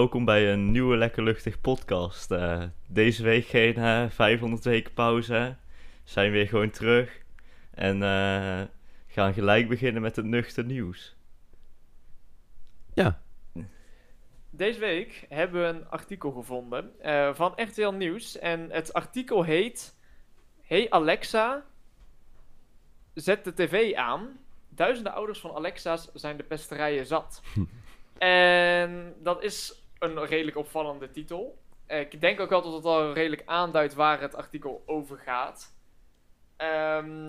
welkom bij een nieuwe Lekker Luchtig podcast. Eh, deze week geen eh 500 weken pauze. Zijn weer gewoon terug. En eh, gaan gelijk beginnen met het nuchter nieuws. Ja, Deze week hebben we een artikel gevonden eh, van RTL Nieuws. En het artikel heet... Hey Alexa, zet de tv aan. Duizenden ouders van Alexa's zijn de pesterijen zat. en dat is een redelijk opvallende titel. Ik denk ook wel dat het al redelijk aanduidt waar het artikel over gaat. Ehm,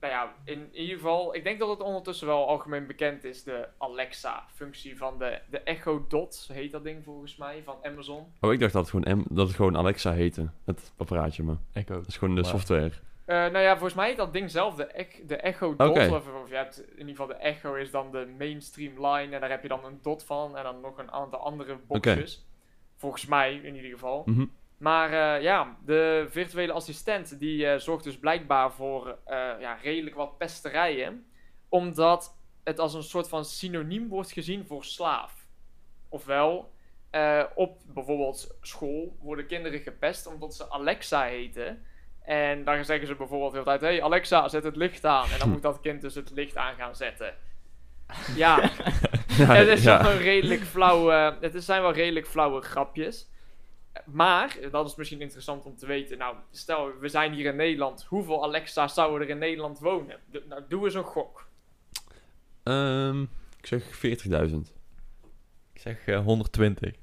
nou ja, in ieder geval, ik denk dat het ondertussen wel algemeen bekend is, de Alexa-functie van de, de Echo Dot, heet dat ding volgens mij, van Amazon. oh, ik dacht dat het gewoon, M, dat het gewoon Alexa heette, het apparaatje, maar Ik ook. dat is gewoon de Wow. software. Eh, nou ja, volgens mij heet dat ding zelf de, ech- de Echo Dot. Of, of je hebt, in ieder geval de Echo is dan de mainstream line en daar heb je dan een dot van en dan nog een aantal andere boxjes. Volgens mij in ieder geval. Mhm. Maar eh, ja, de virtuele assistent die eh, zorgt dus blijkbaar voor ja, redelijk wat pesterijen. Omdat het als een soort van synoniem wordt gezien voor slaaf. Ofwel, op bijvoorbeeld school worden kinderen gepest omdat ze Alexa heten. En dan zeggen ze bijvoorbeeld heel de tijd: Hey Alexa, zet het licht aan. En dan moet dat kind dus het licht aan gaan zetten. Ja, Ja, het is ja. wel een redelijk flauwe. Het zijn wel redelijk flauwe grapjes. Maar, dat is misschien interessant om te weten. Nou, stel, we zijn hier in Nederland. Hoeveel Alexa's zouden er in Nederland wonen? Nou, doe eens een gok. Ehm, ik zeg 40.000. Ik zeg eh, 120.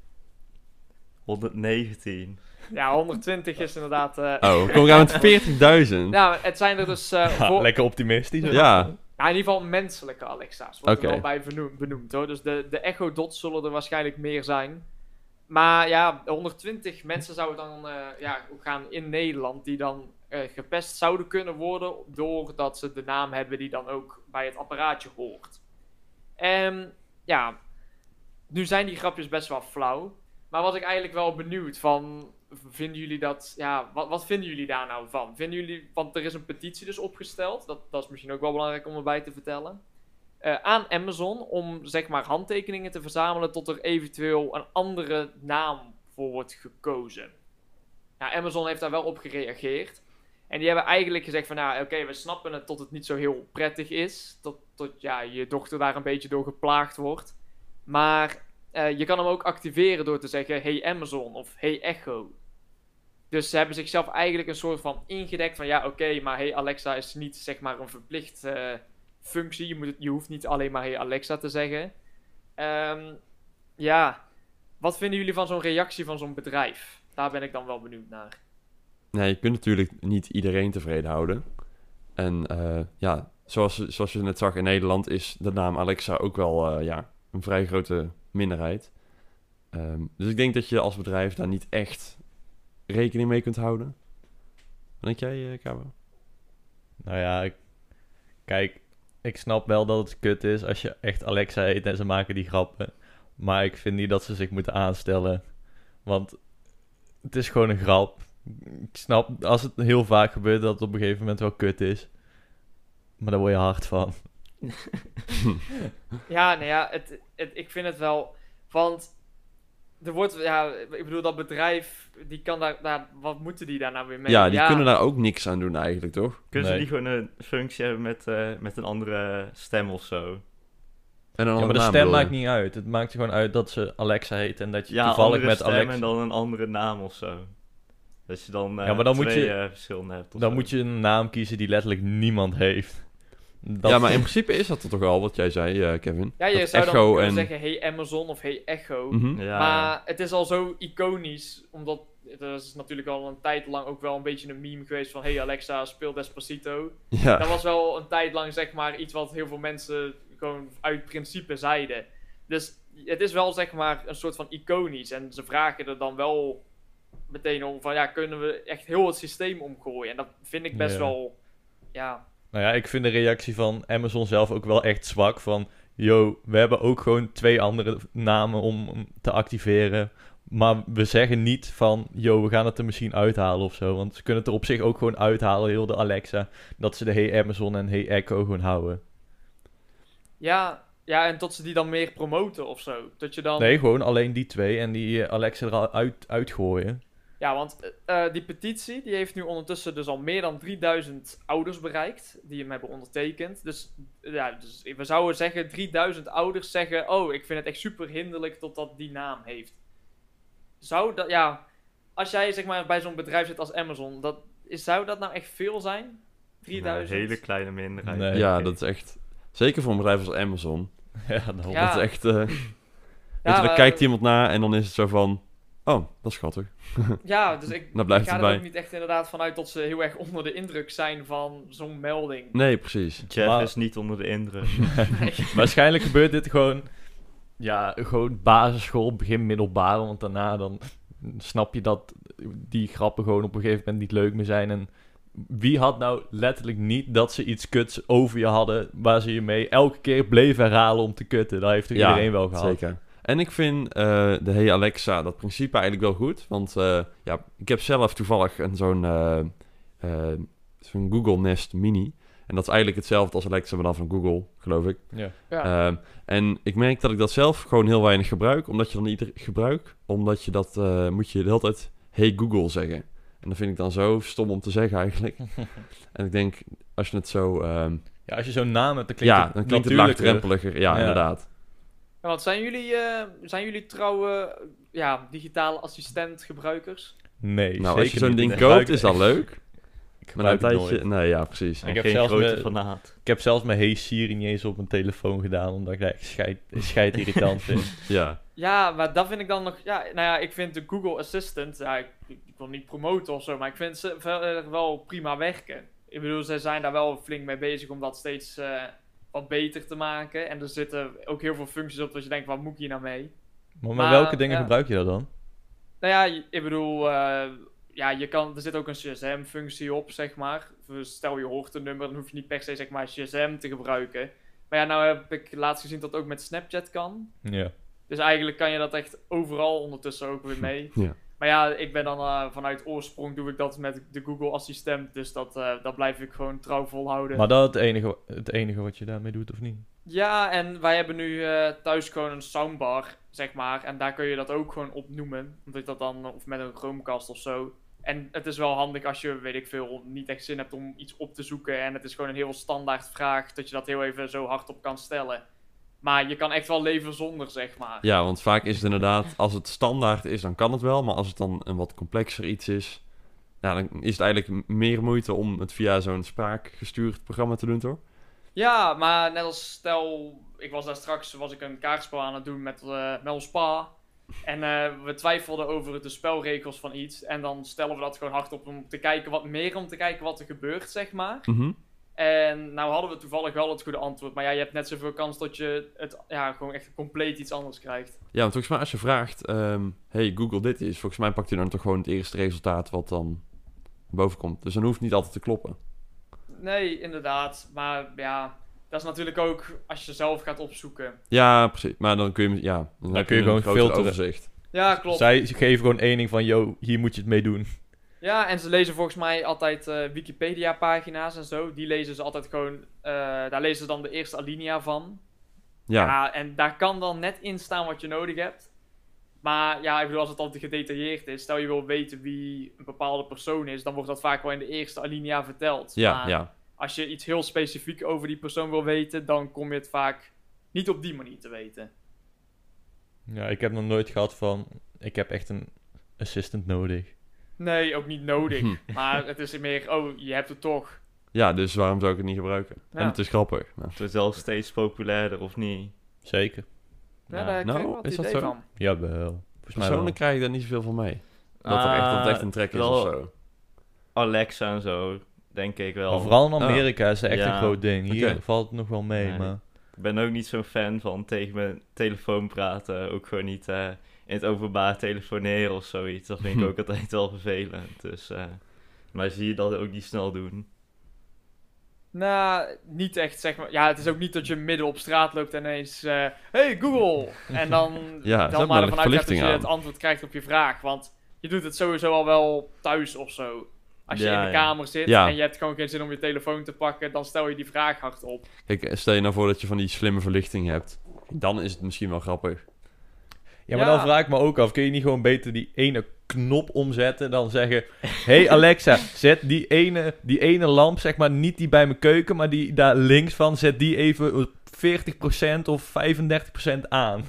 119. Ja, 120 is inderdaad. eh Oh, kom gaan met 40.000? Nou, het zijn er dus. eh, Ja, voor- lekker optimistisch. hoor. Ja, Ja, in ieder geval menselijke Alexa's. Wordt Oké. er wel bij benoemd, benoemd hoor. Dus de, de Echo Dots zullen er waarschijnlijk meer zijn. Maar ja, 120 mensen zouden dan eh, ja, gaan in Nederland die dan eh, gepest zouden kunnen worden. Doordat ze de naam hebben die dan ook bij het apparaatje hoort. En ja, nu zijn die grapjes best wel flauw. Maar was ik eigenlijk wel benieuwd van. Vinden jullie dat. Ja, wat, wat vinden jullie daar nou van? Vinden jullie. Want er is een petitie dus opgesteld. Dat, dat is misschien ook wel belangrijk om erbij te vertellen. eh, aan Amazon om zeg maar handtekeningen te verzamelen. tot er eventueel een andere naam voor wordt gekozen. Nou, Amazon heeft daar wel op gereageerd. En die hebben eigenlijk gezegd van, nou, oké, we snappen het tot het niet zo heel prettig is. Tot, tot ja, je dochter daar een beetje door geplaagd wordt. Maar eh, je kan hem ook activeren door te zeggen, hey Amazon of hey Echo. Dus ze hebben zichzelf eigenlijk een soort van ingedekt van, ja, oké, maar hey Alexa is niet zeg maar een verplicht eh, functie. Je, moet het, je hoeft niet alleen maar hey Alexa te zeggen. Ehm, ja, wat vinden jullie van zo'n reactie van zo'n bedrijf? Daar ben ik dan wel benieuwd naar. nee, je kunt natuurlijk niet iedereen tevreden houden. En eh, ja, zoals, zoals je net zag in Nederland is de naam Alexa ook wel ja, een vrij grote minderheid. Ehm, dus ik denk dat je als bedrijf daar niet echt rekening mee kunt houden. Wat denk jij, uh, Kabo? Nou ja, ik- kijk, ik snap wel dat het kut is als je echt Alexa heet en ze maken die grappen. Maar ik vind niet dat ze zich moeten aanstellen. Want het is gewoon een grap. Ik snap als het heel vaak gebeurt dat het op een gegeven moment wel kut is. Maar daar word je hard van. Ja, nou ja, het, het, ik vind het wel. Want er wordt, ja, ik bedoel, dat bedrijf, die kan daar, daar wat moeten die daar nou weer mee? Ja, die kunnen daar ook niks aan doen eigenlijk, toch? Kunnen Nee. ze niet gewoon een functie hebben met, eh, met een andere stem of zo? En dan Ja, maar de stem maakt niet uit. Het maakt er gewoon uit dat ze Alexa heet en dat je Ja, toevallig andere met stem Alexa... en dan een andere naam of zo. Dat je dan eh Ja, maar dan moet twee je- eh, verschillende hebt Dan zo. moet je een naam kiezen die letterlijk niemand heeft. Dat- Ja, maar in principe is dat er toch al wat jij zei, eh, Kevin. Ja, je Dat zou dan Echo kunnen en... zeggen, hey Amazon of hey Echo. Mhm. Ja, maar het is al zo iconisch, omdat er is natuurlijk al een tijd lang ook wel een beetje een meme geweest van hey Alexa, speel Despacito. Ja. Dat was wel een tijd lang zeg maar iets wat heel veel mensen gewoon uit principe zeiden. Dus het is wel zeg maar een soort van iconisch. En ze vragen er dan wel meteen om van ja, kunnen we echt heel het systeem omgooien? En dat vind ik best Ja. wel, ja, Nou ja, ik vind de reactie van Amazon zelf ook wel echt zwak. Van, yo, we hebben ook gewoon twee andere namen om te activeren. Maar we zeggen niet van, yo, we gaan het er misschien uithalen of zo. Want ze kunnen het er op zich ook gewoon uithalen, heel de Alexa. Dat ze de Hey Amazon en Hey Echo gewoon houden. Ja, Ja, en tot ze die dan meer promoten of zo. Dat je dan... Nee, gewoon alleen die twee en die Alexa eruit uitgooien. Ja, want eh, eh, die petitie die heeft nu ondertussen dus al meer dan 3000 ouders bereikt die hem hebben ondertekend. Dus, ja, dus we zouden zeggen 3000 ouders zeggen, oh, ik vind het echt super hinderlijk tot dat die naam heeft. Zou dat, ja, als jij zeg maar bij zo'n bedrijf zit als Amazon, dat, is, zou dat nou echt veel zijn? 3000? Een hele kleine minderheid. Nee. ja, dat is echt... Zeker voor een bedrijf als Amazon. ja, daarom. Ja. Dat is echt... eh weet Ja, je, dan maar- kijkt iemand naar en dan is het zo van... Oh, dat is schattig. Ja, dus ik, blijft ik ga het er ook niet echt inderdaad vanuit dat ze heel erg onder de indruk zijn van zo'n melding. Nee, precies. Jeff Maar- is niet onder de indruk. Waarschijnlijk gebeurt dit gewoon... Ja, gewoon basisschool, begin middelbare. Want daarna dan snap je dat die grappen gewoon op een gegeven moment niet leuk meer zijn. En wie had nou letterlijk niet dat ze iets kuts over je hadden... waar ze je mee elke keer bleven herhalen om te kutten? Dat heeft toch Ja, iedereen wel gehad? Zeker. En ik vind eh, de Hey Alexa, dat principe eigenlijk wel goed. Want eh, ja, ik heb zelf toevallig een zo'n eh, zo'n Google Nest Mini. En dat is eigenlijk hetzelfde als Alexa, maar dan van Google, geloof ik. Ja. Ja. Ehm, en ik merk dat ik dat zelf gewoon heel weinig gebruik. Omdat je dan ieder gebruik, omdat je dat eh, moet je de hele tijd Hey Google zeggen. En dat vind ik dan zo stom om te zeggen eigenlijk. en ik denk, als je het zo... ehm, Ja, als je zo'n naam hebt, dan klinkt ja, het dan klinkt het laagdrempeliger. Ja, Ja. inderdaad. Ja, want zijn jullie, eh, zijn jullie trouwe ja, digitale assistent gebruikers? Nee, Nou, zeker als je zo'n ding koopt, is dat leuk. Ik Maar een tijdje... nooit. Nee, ja, precies. En Ik heb geen zelfs grote me- fanaat. Ik heb zelfs mijn Hey Siri niet eens op mijn telefoon gedaan, omdat ik dat echt scheid, scheid irritant vind. Ja. Ja, maar dat vind ik dan nog... Ja, nou ja, ik vind de Google Assistant... Ja, ik, ik wil niet promoten of zo, maar ik vind ze verder wel prima werken. Ik bedoel, ze zijn daar wel flink mee bezig om dat steeds eh, wat beter te maken. En er zitten ook heel veel functies op dat je denkt, wat moet ik hier nou mee? Maar, welke dingen ja. gebruik je dat dan? Nou ja, ik bedoel, eh, ja, je kan, er zit ook een GSM-functie op, zeg maar. Dus stel je hoort een nummer, dan hoef je niet per se zeg maar GSM te gebruiken. Maar ja, nou heb ik laatst gezien dat het ook met Snapchat kan. Ja. Dus eigenlijk kan je dat echt overal ondertussen ook weer mee. Ja. Maar ja, ik ben dan eh, vanuit oorsprong doe ik dat met de Google Assistent. Dus dat, eh, dat blijf ik gewoon trouw volhouden. Maar dat het enige, het enige wat je daarmee doet, of niet? Ja, en wij hebben nu eh, thuis gewoon een soundbar, zeg maar. En daar kun je dat ook gewoon op noemen. Omdat je dat dan, of met een Chromecast of zo. En het is wel handig als je, weet ik veel, niet echt zin hebt om iets op te zoeken. En het is gewoon een heel standaard vraag, dat je dat heel even zo hardop kan stellen. Maar je kan echt wel leven zonder, zeg maar. ja, want vaak is het inderdaad... Als het standaard is, dan kan het wel. Maar als het dan een wat complexer iets is... Ja, dan is het eigenlijk meer moeite om het via zo'n spraakgestuurd programma te doen, toch? Ja, maar net als stel, ik was daar straks was ik een kaartspel aan het doen met, eh met ons pa. En eh, we twijfelden over de spelregels van iets. En dan stellen we dat gewoon hardop om te kijken wat meer, om te kijken wat er gebeurt, zeg maar. Mhm. En nou hadden we toevallig wel het goede antwoord. Maar ja, je hebt net zoveel kans dat je het ja, gewoon echt compleet iets anders krijgt. Ja, want volgens mij als je vraagt... ehm, hey, Google dit is... Volgens mij pakt hij dan toch gewoon het eerste resultaat wat dan boven komt. Dus dan hoeft het niet altijd te kloppen. Nee, inderdaad. Maar ja, dat is natuurlijk ook als je zelf gaat opzoeken. Ja, precies. Maar dan kun je... Ja, dan, kun je gewoon filteren. overzicht. Ja, klopt. Zij geven gewoon één ding van, yo, hier moet je het mee doen. Ja, en ze lezen volgens mij altijd eh, Wikipedia-pagina's en zo. Die lezen ze altijd gewoon. eh, daar lezen ze dan de eerste alinea van. Ja, Ja. en daar kan dan net in staan wat je nodig hebt. Maar ja, ik bedoel, als het al te gedetailleerd is, stel je wil weten wie een bepaalde persoon is, dan wordt dat vaak wel in de eerste alinea verteld. ja, Maar ja. als je iets heel specifiek over die persoon wil weten, dan kom je het vaak niet op die manier te weten. Ja, ik heb nog nooit gehad van, ik heb echt een assistant nodig. Nee, ook niet nodig. Hm. Maar het is meer, oh, je hebt het toch. Ja, dus waarom zou ik het niet gebruiken? Ja. En het is grappig. Nou, Het wordt wel steeds populairder, of niet? Zeker. Ja, Ja. daar Nou, krijg ik wel het is dat zo? van. Jawel. Persoonlijk krijg ik daar niet zoveel van mee. Dat, er echt, dat het echt een trek is of zo. Alexa en zo, denk ik wel. Maar vooral in Amerika is het echt Ja. een groot ding. Hier valt het nog wel mee, Nee. maar... Ik ben ook niet zo'n fan van tegen mijn telefoon praten. Ook gewoon niet eh, in het openbaar telefoneren of zoiets. Dat vind ik ook altijd wel vervelend. Dus, eh, maar zie je dat ook niet snel doen. Nou, niet echt zeg maar. Ja, het is ook niet dat je midden op straat loopt en ineens. eh, hey Google! En dan, Ja, dan maar ervan uitgaat dat je het antwoord krijgt op je vraag. Want je doet het sowieso al wel thuis of zo. Als je Ja, in de ja. kamer zit Ja. en je hebt gewoon geen zin om je telefoon te pakken, dan stel je die vraag hardop. Kijk, stel je nou voor dat je van die slimme verlichting hebt. Dan is het misschien wel grappig. Ja, maar Ja. dan vraag ik me ook af, kun je niet gewoon beter die ene knop omzetten dan zeggen... hey Alexa, zet die ene, die ene lamp, zeg maar, niet die bij mijn keuken, maar die daar links van, zet die even op 40% of 35% aan.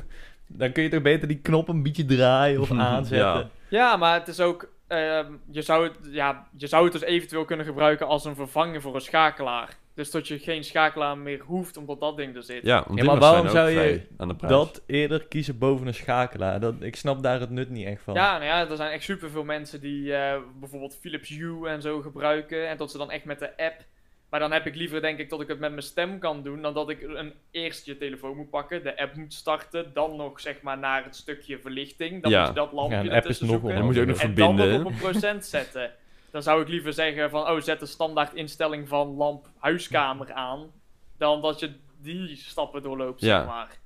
Dan kun je toch beter die knop een beetje draaien of aanzetten. Ja, maar het is ook. ehm, je, zou het, ja, je zou het dus eventueel kunnen gebruiken als een vervanger voor een schakelaar. Dus dat je geen schakelaar meer hoeft omdat dat ding er zit. Ja, maar waarom zijn ook zou je vrij aan de prijs. Dat eerder kiezen boven een schakelaar. Dat, ik snap daar het nut niet echt van. Ja, nou ja, er zijn echt superveel mensen die eh, bijvoorbeeld Philips Hue en zo gebruiken. En dat ze dan echt met de app. Maar dan heb ik liever, denk ik, dat ik het met mijn stem kan doen. Dan dat ik een, eerst je telefoon moet pakken, de app moet starten. Dan nog zeg maar naar het stukje verlichting. Dan Ja. moet je dat lampje Ja, een app is ertussen nog zoeken. En dan moet je ook nog En dan nog verbinden. op een procent zetten. Dan zou ik liever zeggen van, oh, zet de standaard instelling van lamp huiskamer aan. Dan dat je die stappen doorloopt, Ja. zeg maar.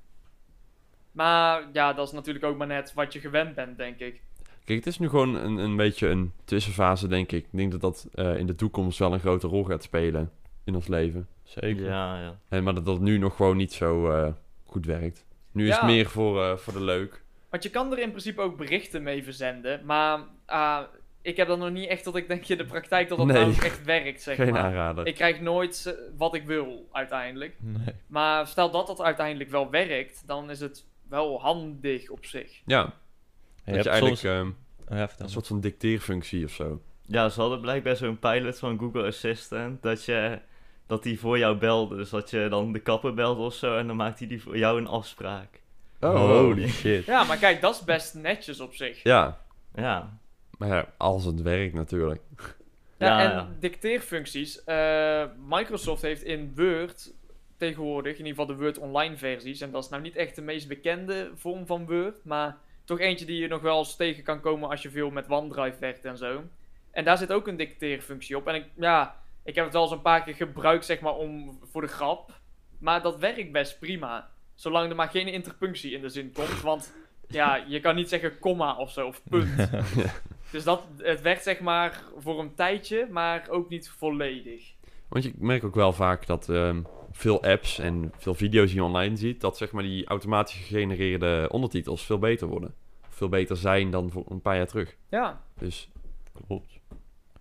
Maar ja, dat is natuurlijk ook maar net wat je gewend bent, denk ik. Kijk, het is nu gewoon een, een beetje een tussenfase, denk ik. Ik denk dat dat eh, in de toekomst wel een grote rol gaat spelen in ons leven. Zeker. Ja, ja. En, maar dat dat nu nog gewoon niet zo eh, goed werkt. Nu is het meer voor, eh, voor de leuk. Want je kan er in principe ook berichten mee verzenden. Maar ah, ik heb dan nog niet echt dat ik denk in de praktijk dat dat Nee. nou echt werkt, zeg Geen maar. aanrader. Ik krijg nooit eh, wat ik wil, uiteindelijk. Nee. Maar stel dat dat uiteindelijk wel werkt, dan is het wel handig op zich. Ja, Je dat hebt je eigenlijk soms... ehm, ja, een soort van dicteerfunctie of zo. Ja, ze hadden blijkbaar zo'n pilot van Google Assistant. Dat je dat die voor jou belde. Dus dat je dan de kapper belde of zo. En dan maakt hij die voor jou een afspraak. Oh, Holy shit. Ja, maar kijk, dat is best netjes op zich. Ja, Ja. Maar ja, als het werkt natuurlijk. Ja, Ja, en ja. dicteerfuncties. eh, Microsoft heeft in Word tegenwoordig, in ieder geval de Word Online versies, en dat is nou niet echt de meest bekende vorm van Word, maar toch eentje die je nog wel eens tegen kan komen als je veel met OneDrive werkt en zo. En daar zit ook een dicteerfunctie op. En ik, ja, ik heb het wel eens een paar keer gebruikt, zeg maar, om, voor de grap. Maar dat werkt best prima. Zolang er maar geen interpunctie in de zin komt. Want ja, je kan niet zeggen komma of zo, of punt. Dus dat, het werkt zeg maar voor een tijdje, maar ook niet volledig. Want je merkt ook wel vaak dat ehm, veel apps en veel video's die je online ziet, dat zeg maar die automatisch gegenereerde ondertitels veel beter worden. Veel beter zijn dan voor een paar jaar terug. Ja, Dus Klopt.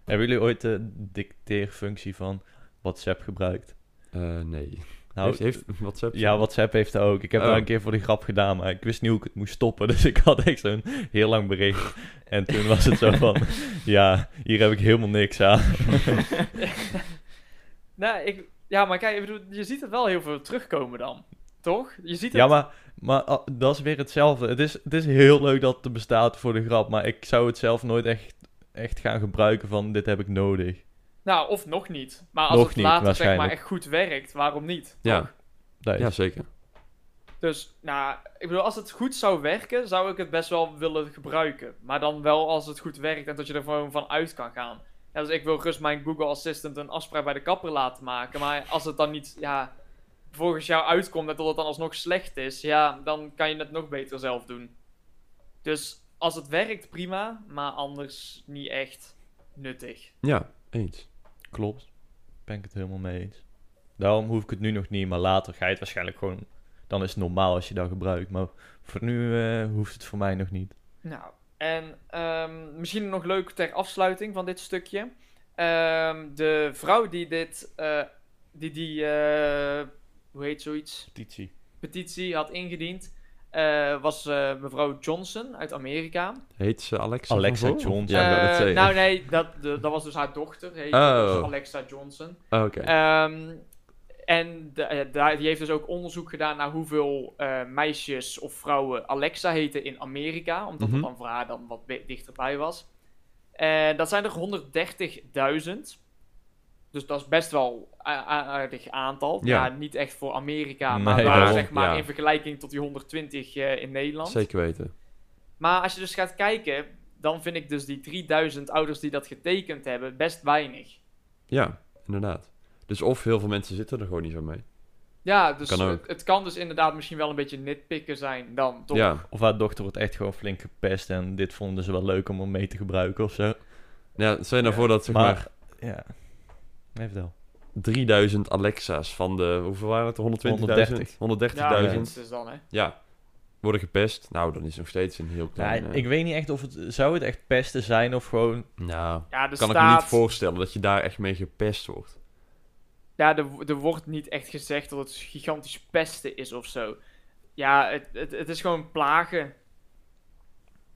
Hebben jullie ooit de dicteerfunctie van WhatsApp gebruikt? eh, nee. Nou, heeft, heeft WhatsApp? ja, WhatsApp heeft ook. Ik heb Oh. dat een keer voor die grap gedaan, maar ik wist niet hoe ik het moest stoppen. Dus ik had echt zo'n heel lang bericht. En toen was het zo van, ja, hier heb ik helemaal niks aan. nou, ik, ja maar kijk, ik bedoel, je ziet het wel heel veel terugkomen dan. Toch? Je ziet het. Ja, maar, maar ah, dat is weer hetzelfde. Het is, het is heel leuk dat het bestaat voor de grap, maar ik zou het zelf nooit echt, echt gaan gebruiken van dit heb ik nodig. Nou, of nog niet. Maar als Nog het niet, later zeg maar echt goed werkt, waarom niet? Ja. Toch? Dat is- Ja, zeker. Dus, nou, ik bedoel, als het goed zou werken, zou ik het best wel willen gebruiken. Maar dan wel als het goed werkt en dat je er gewoon van uit kan gaan. Ja, dus ik wil gerust mijn Google Assistant een afspraak bij de kapper laten maken. Maar als het dan niet, ja, volgens jou uitkomt en dat het dan alsnog slecht is, ja, dan kan je het nog beter zelf doen. Dus als het werkt, prima, maar anders niet echt nuttig. Ja, eens. Klopt. Ben ik het helemaal mee eens. Daarom hoef ik het nu nog niet, maar later ga je het waarschijnlijk gewoon... Dan is het normaal als je dat gebruikt, maar voor nu eh, hoeft het voor mij nog niet. Nou, en ehm, misschien nog leuk ter afsluiting van dit stukje. Ehm, de vrouw die dit, eh, die die, eh, hoe heet zoiets, Petitie. petitie had ingediend, eh, was eh, mevrouw Johnson uit Amerika. Heet ze Alexa? Alexa? Johnson. Ja, Eh, zeggen. nou nee, dat, de- dat was dus haar dochter, heet Oh. dus Alexa Johnson. Oh, Oké. Ehm, en de- die heeft dus ook onderzoek gedaan naar hoeveel eh, meisjes of vrouwen Alexa heten in Amerika. Omdat Mhm. dat dan voor haar dan wat dichterbij was. En dat zijn er 130.000. Dus dat is best wel een aardig aantal. Ja. Ja. niet echt voor Amerika, maar Nee, zeg maar ja. in vergelijking tot die 120 eh, in Nederland. Zeker weten. Maar als je dus gaat kijken, dan vind ik dus die 3000 ouders die dat getekend hebben best weinig. Ja, inderdaad. Dus of heel veel mensen zitten er gewoon niet zo mee. Ja, dus Kan. Het, het kan dus inderdaad misschien wel een beetje nitpikken zijn dan, toch? Ja, Of haar dochter wordt echt gewoon flink gepest en dit vonden ze wel leuk om hem mee te gebruiken of zo. Ja, je nou Ja. voor dat zeg maar, maar, ja. Nee, vertel. 3000 Alexa's van de, hoeveel waren het? 120.000? 130.000? Ja, Ja, dat is dan, hè. worden gepest. Nou, dan is het nog steeds een heel Ja, klein... eh, ik weet niet echt of het... Zou het echt pesten zijn of gewoon... Nou, Ja, kan ik me staat... niet voorstellen dat je daar echt mee gepest wordt. Ja, er, er wordt niet echt gezegd dat het gigantisch pesten is of zo. Ja, het, het, het is gewoon plagen.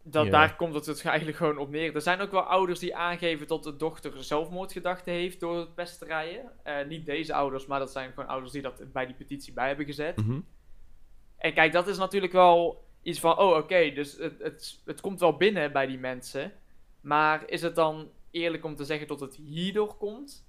Dat, Ja. Daar komt het eigenlijk gewoon op neer. Er zijn ook wel ouders die aangeven dat de dochter zelfmoordgedachten heeft door het pesterijen. Eh, niet deze ouders, maar dat zijn gewoon ouders die dat bij die petitie bij hebben gezet. Mhm. En kijk, dat is natuurlijk wel iets van, oh oké, dus het, het, het komt wel binnen bij die mensen. Maar is het dan eerlijk om te zeggen dat het hierdoor komt?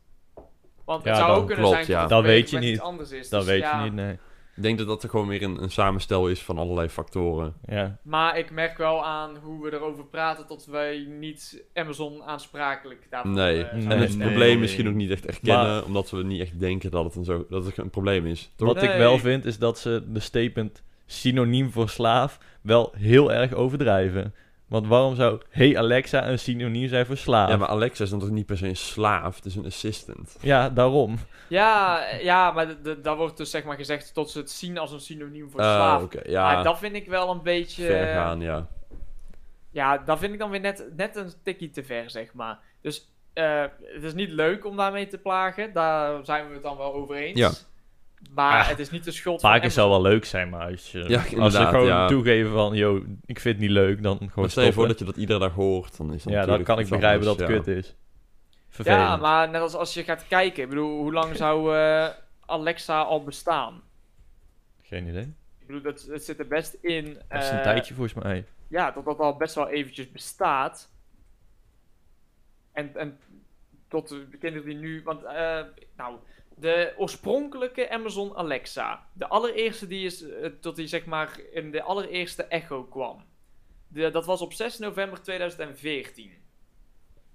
Want Ja, het zou ook kunnen klopt, zijn ja. dat Dat weet je iets niet. anders is. Dat Dus weet ja, je niet, nee. Ik denk dat dat er gewoon weer een, een samenstel is van allerlei factoren. Ja. Maar ik merk wel aan hoe we erover praten dat wij niet Amazon aansprakelijk daarvoor Nee. eh, En het nee, probleem nee. misschien ook niet echt erkennen, omdat we niet echt denken dat het een, zo, dat het een probleem is. Toch? Wat ik wel vind, is dat ze de statement synoniem voor slaaf wel heel erg overdrijven. Want waarom zou Hey Alexa een synoniem zijn voor slaaf? Ja, maar Alexa is dan toch niet per se een slaaf, het is een assistant. Ja, daarom. Ja, ja, maar daar wordt dus zeg maar gezegd dat ze het zien als een synoniem voor Ah, slaaf. oké, Maar ja, dat vind ik wel een beetje... ver gaan, ja. Ja, dat vind ik dan weer net, net een tikkie te ver, zeg maar. Dus eh, het is niet leuk om daarmee te plagen. Daar zijn we het dan wel over eens. Ja. Maar Ah, het is niet de schuld van Vaker zou wel leuk zijn, maar als, je, Ja, als ze gewoon ja. toegeven van, yo, ik vind het niet leuk, dan gewoon Maar stel je voor dat je dat iedere dag hoort, dan is dat Ja, dan kan ik begrijpen dat het ja. kut is. Vervelend. Ja, maar net als als je gaat kijken. Ik bedoel, hoe lang zou eh, Alexa al bestaan? Geen idee. Ik bedoel, dat, het zit er best in. Dat is een eh, tijdje volgens mij. Ja, dat dat al best wel eventjes bestaat. En, en tot de kinderen die nu... Want, eh, nou, de oorspronkelijke Amazon Alexa. De allereerste die is, eh, tot die zeg maar in de allereerste Echo kwam. De, dat was op 6 november 2014.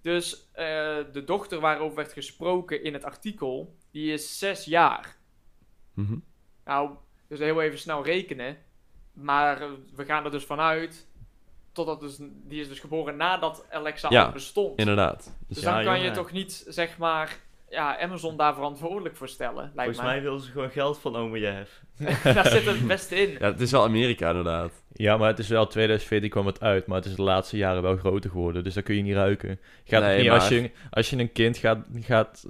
Dus eh, de dochter waarover werd gesproken in het artikel, die is 6 jaar. Mhm. Nou, dus heel even snel rekenen. Maar eh, we gaan er dus vanuit. Totdat dus, die is dus geboren nadat Alexa Ja, al bestond. Inderdaad. Dus Ja, dan kan je toch niet, zeg maar, ja, Amazon daar verantwoordelijk voor stellen, lijkt Volgens mij. mij wilden ze gewoon geld van ome Jeff. daar zit het beste in. Ja, het is wel Amerika inderdaad. Ja, maar het is wel 2014 kwam het uit, maar het is de laatste jaren wel groter geworden, dus dat kun je niet ruiken. Gaat Nee, toch niet, maar- als, je, als je een kind gaat, gaat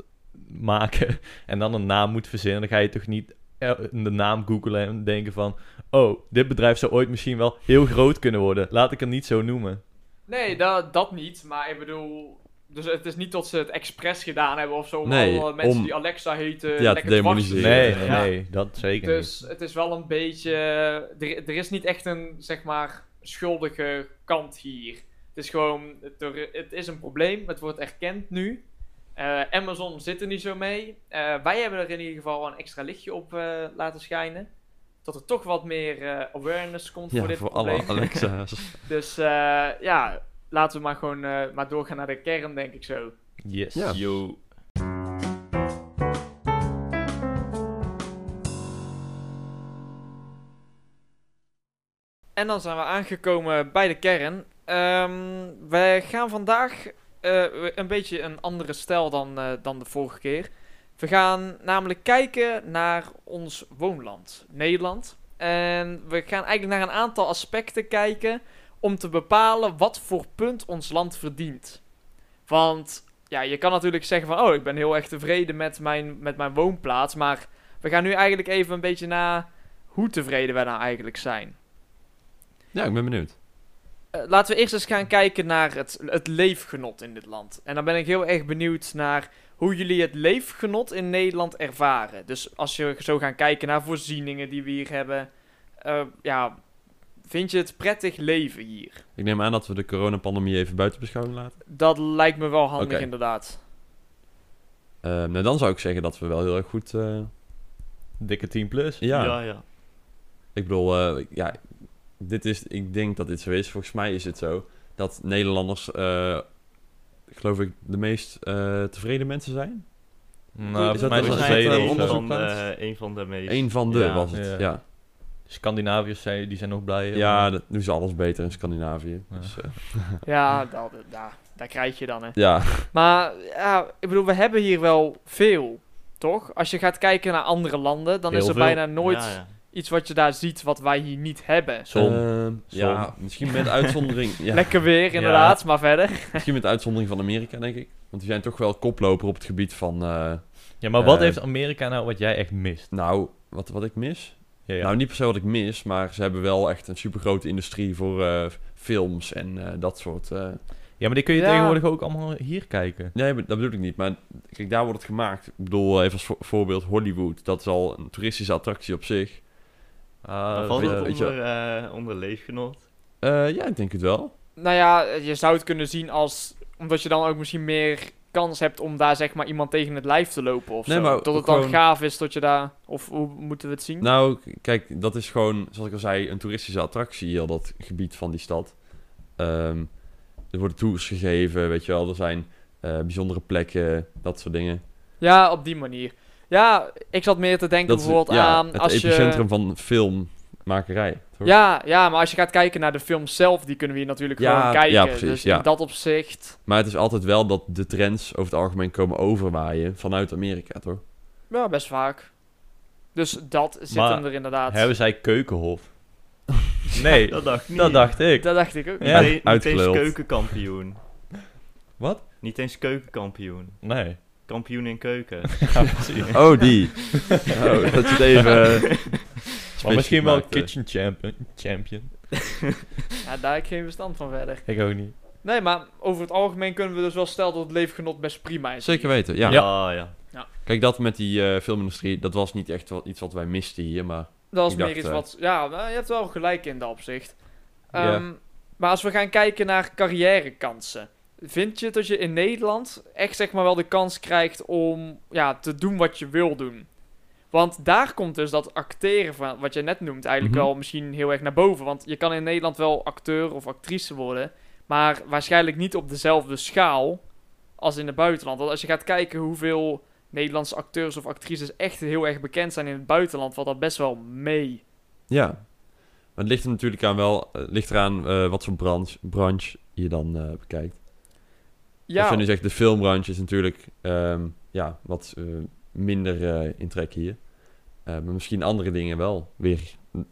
maken en dan een naam moet verzinnen, dan ga je toch niet eh, de naam googlen en denken van, oh, dit bedrijf zou ooit misschien wel heel groot kunnen worden. Laat ik het niet zo noemen. Nee, dat, dat niet. Maar ik bedoel, dus het is niet dat ze het expres gedaan hebben of zo. Om Nee, alle mensen om- die Alexa heten Ja, te lekker dwars demoniseren. Nee, nee, Ja. nee, dat zeker Dus niet. het is wel een beetje. Er, er is niet echt een, zeg maar, schuldige kant hier. Het is gewoon. Het, er- het is een probleem. Het wordt erkend nu. Eh, Amazon zit er niet zo mee. Eh, wij hebben er in ieder geval een extra lichtje op eh, laten schijnen. Dat er toch wat meer awareness komt voor Ja, dit voor probleem. alle Alexa's. Dus eh, ja, laten we maar gewoon eh, maar doorgaan naar de kern, denk ik zo. Yes. Ja. Yo. En dan zijn we aangekomen bij de kern. Ehm wij gaan vandaag eh, een beetje een andere stijl dan, eh, dan de vorige keer. We gaan namelijk kijken naar ons woonland, Nederland. En we gaan eigenlijk naar een aantal aspecten kijken om te bepalen wat voor punt ons land verdient. Want ja, je kan natuurlijk zeggen van, oh, ik ben heel erg tevreden met mijn, met mijn woonplaats. Maar we gaan nu eigenlijk even een beetje naar hoe tevreden wij nou eigenlijk zijn. Ja, ik ben benieuwd. Eh, laten we eerst eens gaan kijken naar het, het leefgenot in dit land. En dan ben ik heel erg benieuwd naar hoe jullie het leefgenot in Nederland ervaren. Dus als je zo gaan kijken naar voorzieningen die we hier hebben. eh, ja, vind je het prettig leven hier? Ik neem aan dat we de coronapandemie even buiten beschouwing laten. Dat lijkt me wel handig Oké. inderdaad. Ehm, nou, dan zou ik zeggen dat we wel heel erg goed... eh, Dikke 10 plus. ja, Ja, ja. ik bedoel, eh, ja, dit is, ik denk dat dit zo is. Volgens mij is het zo dat Nederlanders, eh, geloof ik, de meest eh, tevreden mensen zijn. Nou, Is volgens dat mij is een het tweede tweede of zo. eh, een van de meest. Eén van de Ja, was het, ja. ja. Scandinaviërs zijn, die zijn nog blij. Ja, dat doen ze alles beter in Scandinavië. Ja. Dus, eh, Ja, dat, daar, daar krijg je dan, hè. Ja, Maar ja, ik bedoel, we hebben hier wel veel, toch? Als je gaat kijken naar andere landen, dan Heel is er veel. bijna nooit Ja, ja. iets wat je daar ziet wat wij hier niet hebben. Zon. Ehm, ja, misschien met uitzondering. Ja, Lekker weer, inderdaad, maar verder. misschien met uitzondering van Amerika, denk ik. Want die zijn toch wel koploper op het gebied van. eh, Ja, maar wat Eh, heeft Amerika nou wat jij echt mist? nou, wat, wat ik mis? Ja, ja. Nou, niet per se wat ik mis, maar ze hebben wel echt een supergrote industrie voor eh, films en eh, dat soort. eh, ja, maar die kun je Ja. tegenwoordig ook allemaal hier kijken. Nee, dat bedoel ik niet. Maar kijk, daar wordt het gemaakt. Ik bedoel, even als vo- voorbeeld Hollywood. Dat is al een toeristische attractie op zich. Ah, Valt dat je- onder, onder leefgenot? Eh, ja, ik denk het wel. Nou ja, je zou het kunnen zien als... Omdat je dan ook misschien meer kans hebt om daar zeg maar iemand tegen het lijf te lopen of Nee, zo. maar Tot het dan gaaf is tot je daar... Of hoe moeten we het zien? Nou, kijk, dat is gewoon, zoals ik al zei, een toeristische attractie, heel dat gebied van die stad. Ehm, er worden tours gegeven, weet je wel. Er zijn eh, bijzondere plekken, dat soort dingen. Ja, op die manier. Ja, ik zat meer te denken Dat is bijvoorbeeld ja, aan... het als epicentrum je... van filmmakerij. toch? Ja, ja, maar als je gaat kijken naar de film zelf, die kunnen we hier natuurlijk Ja, gewoon kijken. ja, precies, dus ja. in dat opzicht... Maar het is altijd wel dat de trends over het algemeen komen overwaaien vanuit Amerika, toch? Ja, best vaak. Dus dat zit Maar hem er inderdaad. Hebben zij keukenhof? nee, Dat dacht ik niet. dat dacht ik. Dat dacht ik ook. Ja. Niet, niet eens keukenkampioen. Wat? Niet eens keukenkampioen. Nee. Kampioen in keuken. Ja. Oh, die. oh, dat je het even... eh, maar misschien wel maakte. kitchen champion. champion. Ja, daar heb ik geen verstand van verder. Ik ook niet. Nee, maar over het algemeen kunnen we dus wel stellen dat het leefgenot best prima is. Zeker weten, ja. Ja, ja. Kijk, dat met die eh, filmindustrie, dat was niet echt wel iets wat wij misten hier, maar... Dat is Ik meer dacht, iets eh, wat... Ja, nou, je hebt wel gelijk in dat opzicht. Ja. Ehm, Maar als we gaan kijken naar carrièrekansen. Vind je dat je in Nederland echt zeg maar wel de kans krijgt om ja, te doen wat je wil doen? Want daar komt dus dat acteren van, wat je net noemt, eigenlijk Mhm. wel misschien heel erg naar boven. Want je kan in Nederland wel acteur of actrice worden, maar waarschijnlijk niet op dezelfde schaal als in het buitenland. Want als je gaat kijken hoeveel Nederlandse acteurs of actrices echt heel erg bekend zijn in het buitenland, valt dat best wel mee. Ja. Maar het ligt er natuurlijk aan wel... Het ligt eraan eh, wat voor branche, branche je dan eh, bekijkt. Ja, Als je nu zegt, de filmbranche is natuurlijk ehm, ja, wat eh, minder in trek hier. Eh, maar misschien andere dingen wel weer.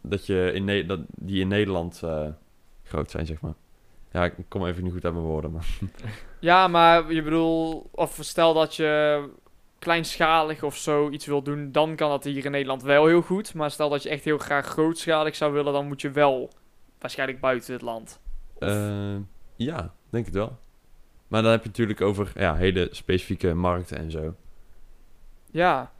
Dat je in Ne- dat die in Nederland eh, groot zijn, zeg maar. Ja, ik kom even niet goed uit mijn woorden. Maar... Ja, maar je bedoel, of stel dat je kleinschalig of zo iets wil doen, dan kan dat hier in Nederland wel heel goed. Maar stel dat je echt heel graag grootschalig zou willen, dan moet je wel waarschijnlijk buiten het land. Of- ja, denk het wel. Maar dan heb je natuurlijk over ja, hele specifieke markten en zo. Ja,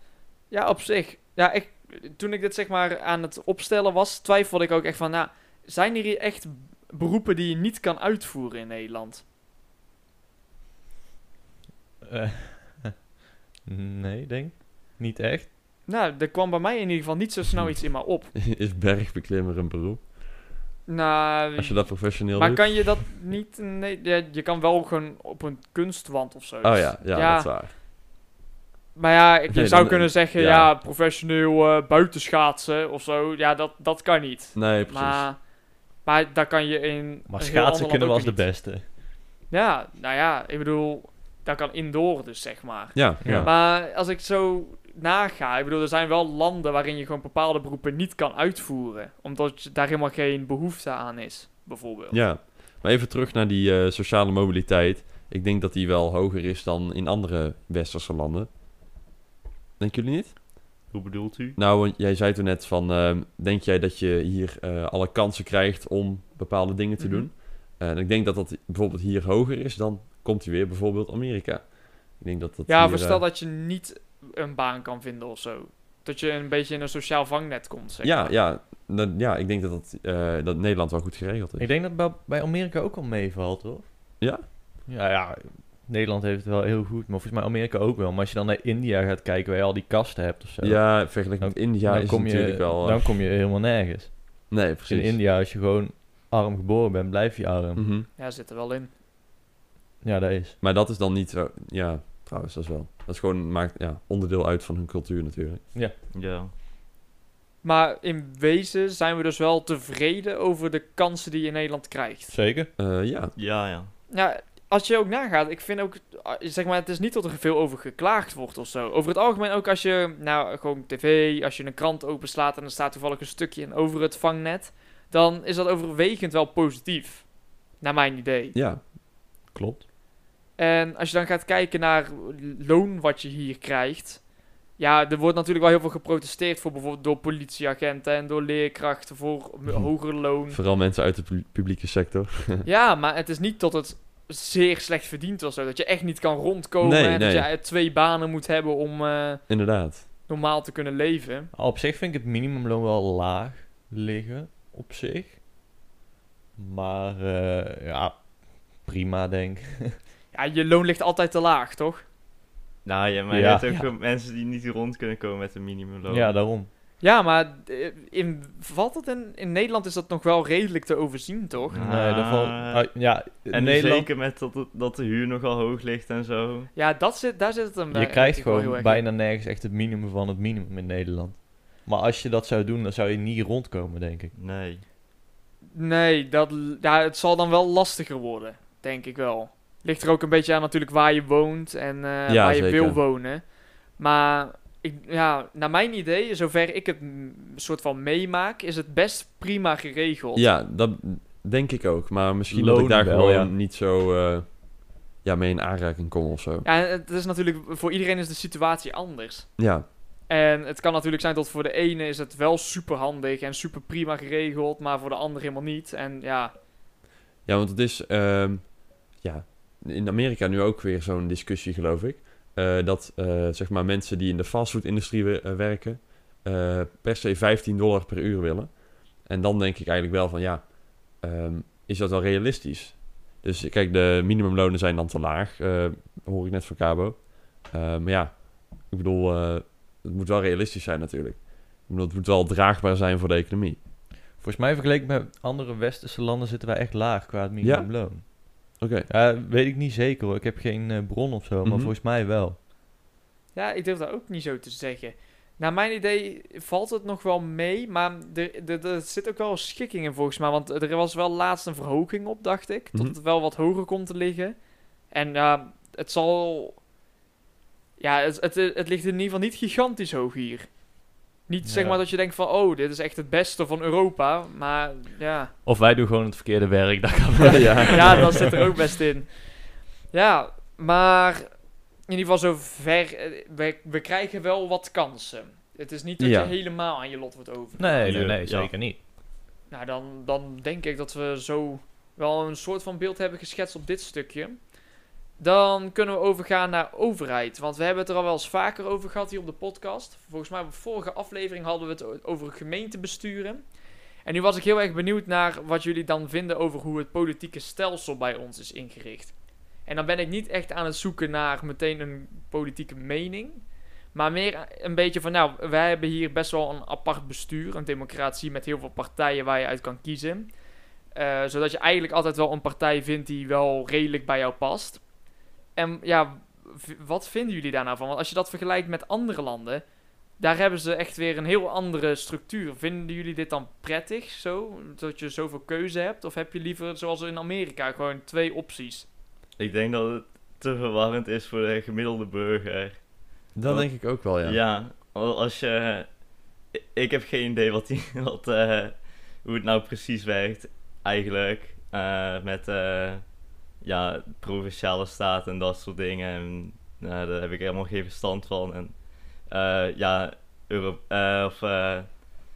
ja, op zich. Ja, ik, toen ik dit zeg maar aan het opstellen was, twijfelde ik ook echt van, nou, zijn er hier echt beroepen die je niet kan uitvoeren in Nederland? Eh, nee, denk Niet echt. Nou, er kwam bij mij in ieder geval niet zo snel iets in me op. is bergbeklimmer een beroep? Nou, Als je dat professioneel Maar doet? kan je dat niet... Nee, je kan wel gewoon op een kunstwand of zo. Oh ja, ja, Ja. dat is waar. Maar ja, ik, Nee, zou dan- kunnen zeggen, ja. ja, professioneel eh buitenschaatsen of zo. Ja, dat, dat kan niet. Nee, precies. Maar, maar daar kan je in... Maar schaatsen kunnen we als de beste. Ja, nou ja, ik bedoel, dat kan indoor dus, zeg maar. Ja, ja. Maar als ik zo naga, ik bedoel, er zijn wel landen waarin je gewoon bepaalde beroepen niet kan uitvoeren. Omdat daar helemaal geen behoefte aan is, bijvoorbeeld. Ja, maar even terug naar die eh, sociale mobiliteit. Ik denk dat die wel hoger is dan in andere westerse landen. Denken jullie niet? Hoe bedoelt u? Nou, want jij zei toen net van... ehm, denk jij dat je hier eh, alle kansen krijgt om bepaalde dingen te Mhm. doen? Eh, En ik denk dat dat bijvoorbeeld hier hoger is dan komt hij weer bijvoorbeeld Amerika. Ik denk dat dat Ja, hier, maar stel eh, dat je niet een baan kan vinden of zo. Dat je een beetje in een sociaal vangnet komt, zeg ja, maar. ja, dan- ja, ik denk dat, dat, eh, dat Nederland wel goed geregeld is. Ik denk dat bij, bij Amerika ook al meevalt, hoor. Ja? Ja, ja. Nederland heeft het wel heel goed, maar volgens mij Amerika ook wel. Maar als je dan naar India gaat kijken, waar je al die kasten hebt of zo. Ja, vergeleken met India dan is kom je, natuurlijk wel... eh, Dan kom je helemaal nergens. nee, Dus in precies. India, als je gewoon arm geboren bent, blijf je arm. Mhm. Ja, zit er wel in. Ja, dat is. Maar dat is dan niet zo... Ja, trouwens, dat is wel... Dat is gewoon, maakt ja, onderdeel uit van hun cultuur natuurlijk. Ja. Maar in wezen zijn we dus wel tevreden over de kansen die je in Nederland krijgt. Zeker. Eh, ja, Ja, ja. Ja, als je ook nagaat, ik vind ook, ah, zeg maar, het is niet dat er veel over geklaagd wordt of zo. Over het algemeen ook als je, nou, gewoon tv, als je een krant openslaat en er staat toevallig een stukje in over het vangnet, dan is dat overwegend wel positief. Naar mijn idee. Ja, Klopt. En als je dan gaat kijken naar loon wat je hier krijgt. Ja, er wordt natuurlijk wel heel veel geprotesteerd voor bijvoorbeeld door politieagenten en door leerkrachten voor hoger loon. vooral mensen uit de pu- publieke sector. Ja, maar het is niet dat het zeer slecht verdient of zo. Dat je echt niet kan rondkomen Nee, en dat je twee banen moet hebben om eh, Inderdaad. normaal te kunnen leven. Op zich vind ik het minimumloon wel laag liggen, op zich. Maar eh, ja, prima denk ik. Ja, je loon ligt altijd te laag, toch? Nou ja, maar Ja. je hebt ook Ja. mensen die niet rond kunnen komen met een minimumloon. Ja, daarom. Ja, maar eh, in, valt het in, in Nederland is dat nog wel redelijk te overzien, toch? Nee, dat valt... ah, ja, in En Nederland, zeker met dat, dat de huur nogal hoog ligt en zo. Ja, dat zit, daar zit het hem je bij- krijgt natuurlijk wel heel gewoon erg bijna nergens echt het minimum van het minimum in Nederland. Maar als je dat zou doen, dan zou je niet rondkomen, denk ik. Nee. Nee, dat, ja, het zal dan wel lastiger worden, denk ik wel. Ligt er ook een beetje aan natuurlijk waar je woont en eh, Ja, waar je zeker. wil wonen. Maar ik, ja, naar mijn idee, zover ik het soort van meemaak, is het best prima geregeld. Ja, dat denk ik ook. Maar misschien dat ik daar wel, gewoon ja. niet zo eh, ja, mee in aanraking kom of zo. Ja, het is natuurlijk, voor iedereen is de situatie anders. Ja, En het kan natuurlijk zijn dat voor de ene is het wel super handig en super prima geregeld, maar voor de ander helemaal niet. En ja, ja want het is ehm, ja, in Amerika nu ook weer zo'n discussie, geloof ik. Eh, dat eh, zeg maar mensen die in de fastfood-industrie eh, werken, per se 15 dollar per uur willen. En dan denk ik eigenlijk wel van ja, ehm, is dat wel realistisch? Dus kijk, de minimumlonen zijn dan te laag, hoor ik net van Cabo. Maar ja, ik bedoel, het moet wel realistisch zijn natuurlijk. Ik bedoel, het moet wel draagbaar zijn voor de economie. Volgens mij vergeleken met andere westerse landen zitten wij echt laag qua het minimumloon. Oké. Ja, weet ik niet zeker hoor. Ik heb geen eh, bron of zo, maar Mhm. volgens mij wel. Ja, ik durf dat ook niet zo te zeggen. Naar mijn idee valt het nog wel mee, maar er, er, er zit ook wel schikking in volgens mij. Want er was wel laatst een verhoging op, dacht ik. Tot Mhm. het wel wat hoger komt te liggen. En ja, het zal... Ja, het, het, het ligt in ieder geval niet gigantisch hoog hier. Niet zeg maar dat je denkt van, oh, dit is echt het beste van Europa. Maar ja, Of wij doen gewoon het verkeerde werk, dat kan wel. ja. ja, dat zit er ook best in. Ja, maar in ieder geval zover, eh, we, we krijgen wel wat kansen. Het is niet dat Ja. je helemaal aan je lot wordt over. Nee, nee, nee, zeker niet. Nou, dan, dan denk ik dat we zo wel een soort van beeld hebben geschetst op dit stukje. Dan kunnen we overgaan naar overheid. Want we hebben het er al wel eens vaker over gehad hier op de podcast. Volgens mij, de vorige aflevering hadden we het over gemeentebesturen. En nu was ik heel erg benieuwd naar wat jullie dan vinden over hoe het politieke stelsel bij ons is ingericht. En dan ben ik niet echt aan het zoeken naar meteen een politieke mening. Maar meer een beetje van, nou, wij hebben hier best wel een apart bestuur, een democratie met heel veel partijen waar je uit kan kiezen. Eh, zodat je eigenlijk altijd wel een partij vindt die wel redelijk bij jou past. En ja, wat vinden jullie daar nou van? Want als je dat vergelijkt met andere landen, daar hebben ze echt weer een heel andere structuur. Vinden jullie dit dan prettig zo? Dat je zoveel keuze hebt? Of heb je liever, zoals in Amerika, gewoon twee opties? Ik denk dat het te verwarrend is voor de gemiddelde burger. Dat denk ik ook wel, ja. Ja, al- als je... Ik heb geen idee wat die, wat, eh, hoe het nou precies werkt, eigenlijk. eh, met eh, ja, provinciale staat en dat soort dingen. En, nou, daar heb ik helemaal geen verstand van. En eh, ja, Euro eh, of... eh,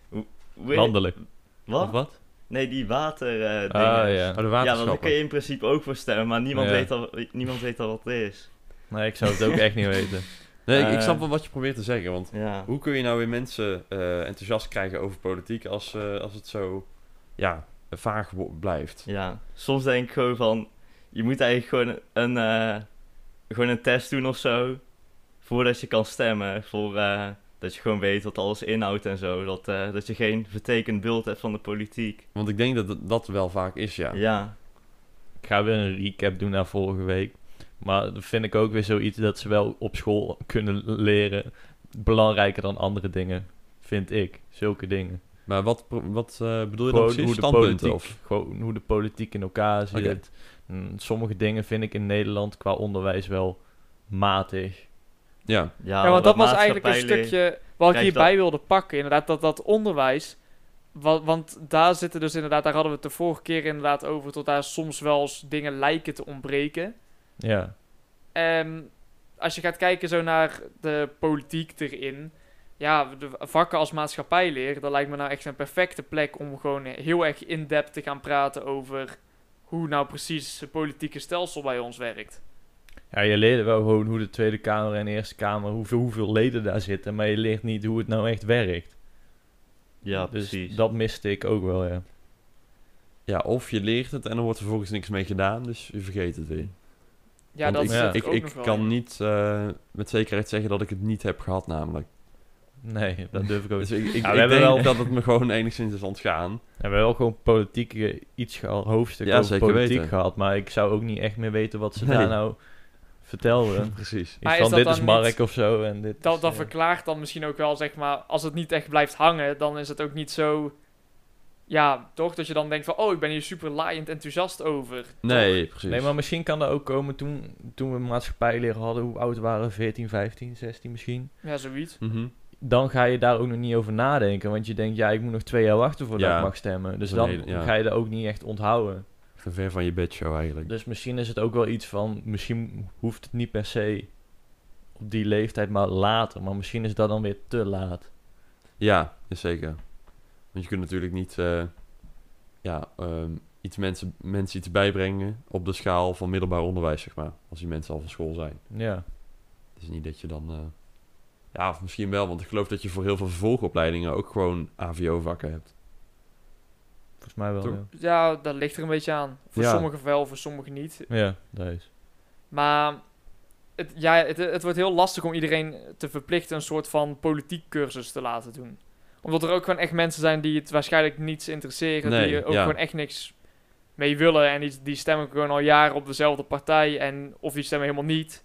hoe, hoe heet- Landelijk. Wat? Of wat? Nee, die water eh, dingen. Ah, ja. Oh, de Ja, want daar waterschappen. kun je in principe ook voor stemmen, maar niemand, Ja. weet, al, niemand weet al wat het is. Nee, ik zou het ook echt niet weten. Nee, ik, ik Eh, snap wel wat je probeert te zeggen. Want Ja. hoe kun je nou weer mensen eh, enthousiast krijgen over politiek als, eh, als het zo ja, vaag blijft? Ja, soms denk ik gewoon van, je moet eigenlijk gewoon een, eh, gewoon een test doen of zo, voordat je kan stemmen, voor, eh, dat je gewoon weet wat alles inhoudt en zo, dat, eh, dat je geen vertekend beeld hebt van de politiek. Want ik denk dat dat wel vaak is, ja. Ja, Ik ga weer een recap doen naar vorige week. Maar dat vind ik ook weer zoiets dat ze wel op school kunnen leren. Belangrijker dan andere dingen, vind ik. Zulke dingen. Maar wat, wat eh, bedoel je dan precies? hoe de politiek, Of? gewoon hoe de politiek in elkaar zit. Mm, Sommige dingen vind ik in Nederland qua onderwijs wel matig. Ja, Ja, Ja, want dat was eigenlijk een stukje wat ik hierbij wilde pakken. Inderdaad, dat, dat onderwijs. wa- want daar zitten dus inderdaad, daar hadden we het de vorige keer inderdaad over, tot daar soms wel eens dingen lijken te ontbreken. Ja, En als je gaat kijken zo naar de politiek erin. Ja, de vakken als maatschappijleer, dat lijkt me nou echt een perfecte plek om gewoon heel erg in-depth te gaan praten over hoe nou precies het politieke stelsel bij ons werkt. ja je leerde wel gewoon hoe de Tweede Kamer en Eerste Kamer, hoeveel, hoeveel leden daar zitten, maar je leert niet hoe het nou echt werkt. Ja, dus precies. dat miste ik ook wel, ja. ja, of je leert het en dan wordt er vervolgens niks mee gedaan, dus je vergeet het weer. Ja, Want dat ik, ja. er ik, ook ik nog wel kan niet eh, met zekerheid zeggen dat ik het niet heb gehad, namelijk. Nee, dat durf ik ook Dus niet. ik, ik, Ja, we ik hebben denk wel- dat het me gewoon enigszins is ontgaan. We hebben wel gewoon politiek eh, iets gehad, hoofdstuk Ja, over zeker politiek weten. gehad, maar ik zou ook niet echt meer weten wat ze Nee. daar nou vertelden. Precies. Maar van dat dit is Mark niet- of zo en dit Dat, is, dat verklaart dan misschien ook wel, zeg maar, als het niet echt blijft hangen, dan is het ook niet zo. Ja, toch? Dat je dan denkt van, oh, ik ben hier super laaiend enthousiast over. Nee, precies. Nee, maar misschien kan dat ook komen toen, toen we maatschappijleer hadden. Hoe oud waren we? 14, 15, 16 misschien? Ja, zoiets. Mhm. Dan ga je daar ook nog niet over nadenken. Want je denkt, ja, ik moet nog twee jaar wachten voordat Ja. ik mag stemmen. Dus dan hele- ja. ga je dat ook niet echt onthouden. Ver van je bedshow eigenlijk. Dus misschien is het ook wel iets van... Misschien hoeft het niet per se op die leeftijd, maar later. Maar misschien is dat dan weer te laat. Ja, is zeker. Want je kunt natuurlijk niet eh, ja, ehm, iets mensen, mensen iets bijbrengen op de schaal van middelbaar onderwijs, zeg maar. Als die mensen al van school zijn. Ja, Het is niet dat je dan... eh, ja, of misschien wel, want ik geloof dat je voor heel veel vervolgopleidingen ook gewoon AVO-vakken hebt. volgens mij wel. Toch? Ja, Ja, dat ligt er een beetje aan. Voor Ja. sommigen wel, voor sommigen niet. ja dat is. Maar het, ja, het, het wordt heel lastig om iedereen te verplichten een soort van politiek cursus te laten doen. Omdat er ook gewoon echt mensen zijn die het waarschijnlijk niets interesseren. Nee, die er ook ja. gewoon echt niks mee willen. En die, die stemmen gewoon al jaren op dezelfde partij. En, of die stemmen helemaal niet.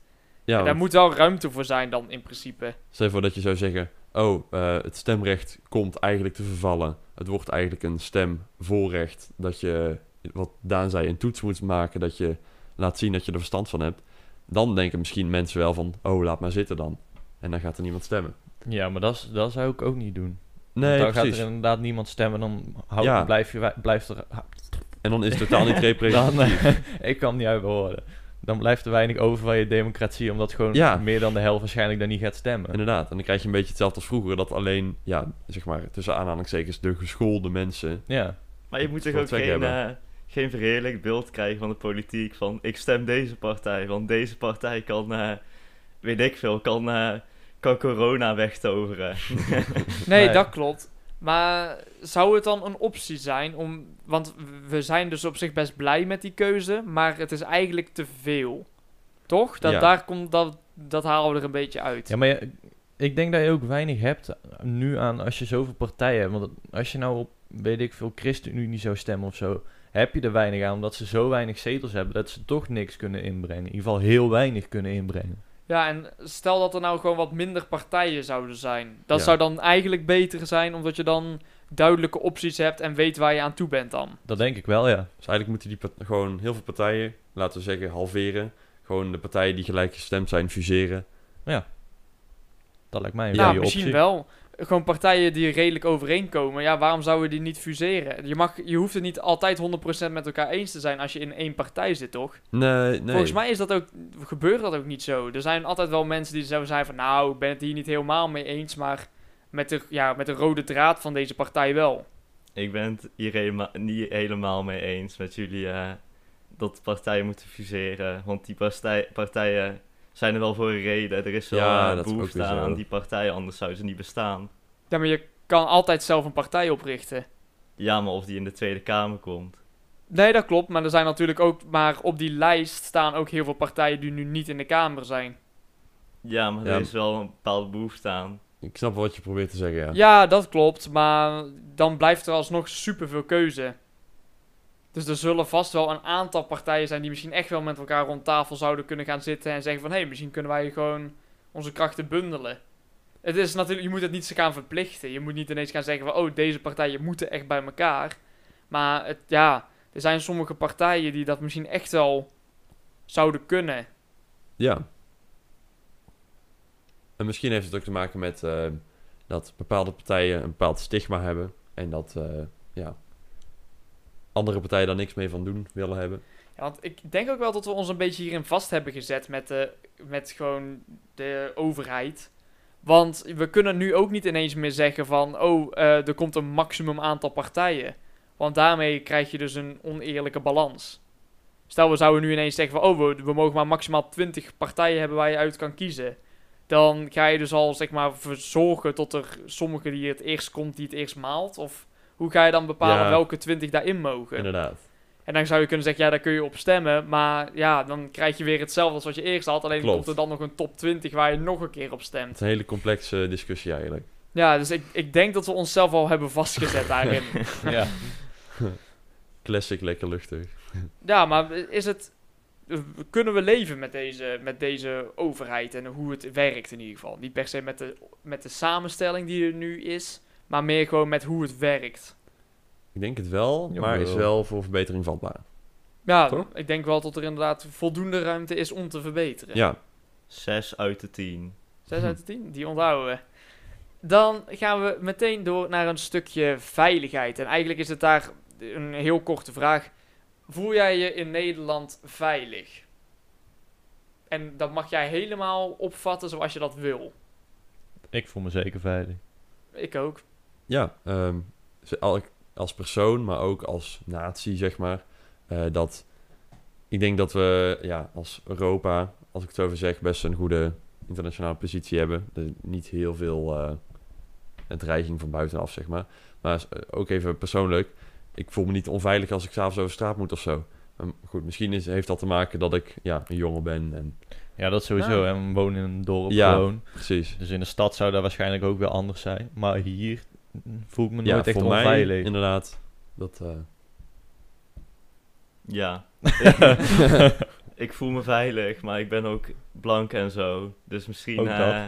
Ja, en daar want moet wel ruimte voor zijn dan in principe. stel je voor dat je zou zeggen... Oh, eh, het stemrecht komt eigenlijk te vervallen. Het wordt eigenlijk een stemvoorrecht. Dat je, wat Daan zei, een toets moet maken. Dat je laat zien dat je er verstand van hebt. Dan denken misschien mensen wel van... Oh, laat maar zitten dan. En dan gaat er niemand stemmen. Ja, maar dat, dat zou ik ook niet doen. Want Nee, dan precies. gaat er inderdaad niemand stemmen. Dan hou, Ja. blijf, je, blijft er... En dan is het totaal niet Dan, representatief. eh, ik kan niet uit woorden. Dan blijft er weinig over van je democratie, omdat gewoon Ja. meer dan de helft waarschijnlijk daar niet gaat stemmen. Inderdaad. En dan krijg je een beetje hetzelfde als vroeger. Dat alleen, ja, zeg maar, tussen aanhalingstekens, de geschoolde mensen... Ja, Maar je moet toch ook geen, eh, geen verheerlijk beeld krijgen van de politiek. Van ik stem deze partij, want deze partij kan, eh, weet ik veel, kan, eh, kan corona wegtoveren. Nee, Nee. dat klopt. Maar zou het dan een optie zijn om... Want we zijn dus op zich best blij met die keuze, maar het is eigenlijk te veel. Toch? Dat, Ja. Daar komt dat, dat halen we er een beetje uit. ja maar ik denk dat je ook weinig hebt nu aan als je zoveel partijen hebt. Want als je nou op, weet ik veel, ChristenUnie zou stemmen of zo, heb je er weinig aan, omdat ze zo weinig zetels hebben dat ze toch niks kunnen inbrengen. In ieder geval heel weinig kunnen inbrengen. Ja, en stel dat er nou gewoon wat minder partijen zouden zijn. Dat Ja. zou dan eigenlijk beter zijn, omdat je dan duidelijke opties hebt en weet waar je aan toe bent dan. Dat denk ik wel, ja. Dus eigenlijk moeten die gewoon heel veel partijen, laten we zeggen, halveren. Gewoon de partijen die gelijk gestemd zijn, fuseren. Dat lijkt mij een Ja, misschien optie. wel. Gewoon partijen die redelijk overeenkomen. Ja, waarom zouden we die niet fuseren? Je, mag, je hoeft het niet altijd 100% met elkaar eens te zijn als je in één partij zit, toch? Nee, nee. Volgens mij is dat ook, gebeurt dat ook niet zo. Er zijn altijd wel mensen die zo zijn van... Nou, ik ben het hier niet helemaal mee eens, maar met de, ja, met de rode draad van deze partij wel. ik ben het hier helema- niet helemaal mee eens met jullie eh, dat partijen moeten fuseren. Want die partij- partijen zijn er wel voor een reden. Er is wel Ja, eh, behoefte aan, aan die partijen, anders zouden ze niet bestaan. Ja, maar je kan altijd zelf een partij oprichten. Ja, maar of die in de Tweede Kamer komt. Nee, dat klopt. Maar er zijn natuurlijk ook... Maar op die lijst staan ook heel veel partijen die nu niet in de Kamer zijn. Ja, maar Ja. er is wel een bepaalde behoefte aan. Ik snap wat je probeert te zeggen, ja. Ja, dat klopt. Maar dan blijft er alsnog superveel keuze. Dus er zullen vast wel een aantal partijen zijn die misschien echt wel met elkaar rond tafel zouden kunnen gaan zitten en zeggen van hé, hey, misschien kunnen wij gewoon onze krachten bundelen. Het is natuurlijk, je moet het niet zo gaan verplichten. Je moet niet ineens gaan zeggen van oh, deze partijen moeten echt bij elkaar. Maar het, ja, er zijn sommige partijen die dat misschien echt wel zouden kunnen. Ja. En misschien heeft het ook te maken met eh, dat bepaalde partijen een bepaald stigma hebben. En dat eh, ja, andere partijen daar niks mee van doen willen hebben. Ja, want ik denk ook wel dat we ons een beetje hierin vast hebben gezet met, de, met gewoon de overheid. Want we kunnen nu ook niet ineens meer zeggen van, oh, eh, er komt een maximum aantal partijen. Want daarmee krijg je dus een oneerlijke balans. Stel, we zouden nu ineens zeggen van, oh, we, we mogen maar maximaal 20 partijen hebben waar je uit kan kiezen. Dan ga je dus al, zeg maar, verzorgen tot er sommige die het eerst komt, die het eerst maalt. Of hoe ga je dan bepalen Ja. welke 20 daarin mogen? Inderdaad. En dan zou je kunnen zeggen, ja, daar kun je op stemmen. Maar ja, dan krijg je weer hetzelfde als wat je eerst had. Alleen Klopt. komt er dan nog een top 20 waar je nog een keer op Het stemt. is een hele complexe discussie eigenlijk. Ja, dus ik, ik denk dat we onszelf al hebben vastgezet daarin. ja. Classic, lekker luchtig. ja, maar is het... Kunnen we leven met deze, met deze overheid en hoe het werkt in ieder geval? Niet per se met de, met de samenstelling die er nu is, maar meer gewoon met hoe het werkt. Ik denk het wel, maar is wel voor verbetering vatbaar. Ja, Toch? ik denk wel dat er inderdaad voldoende ruimte is om te verbeteren. Ja, 6 uit de 10. 6 uit de 10, die onthouden we. Dan gaan we meteen door naar een stukje veiligheid. En eigenlijk is het daar een heel korte vraag. Voel jij je in Nederland veilig? En dat mag jij helemaal opvatten zoals je dat wil. Ik voel me zeker veilig. Ik ook. ja ehm, al- als persoon, maar ook als natie, zeg maar. eh, dat ik denk dat we ja, als Europa, als ik het zo even zeg, best een goede internationale positie hebben. Er niet heel veel eh, dreiging van buitenaf, zeg maar. Maar eh, ook even persoonlijk, ik voel me niet onveilig als ik s'avonds over straat moet of zo. Maar goed, misschien is, heeft dat te maken dat ik ja, een jongen ben. En, Ja, dat sowieso. Ja. En we wonen in een dorp Ja. gewoon. precies. Dus in de stad zou dat waarschijnlijk ook weer anders zijn. Maar hier voel ik me Ja, nooit echt voor mij onveilig. inderdaad. Dat, eh, Ja. ik voel me veilig, maar ik ben ook blank en zo. Dus misschien Ook dat. eh,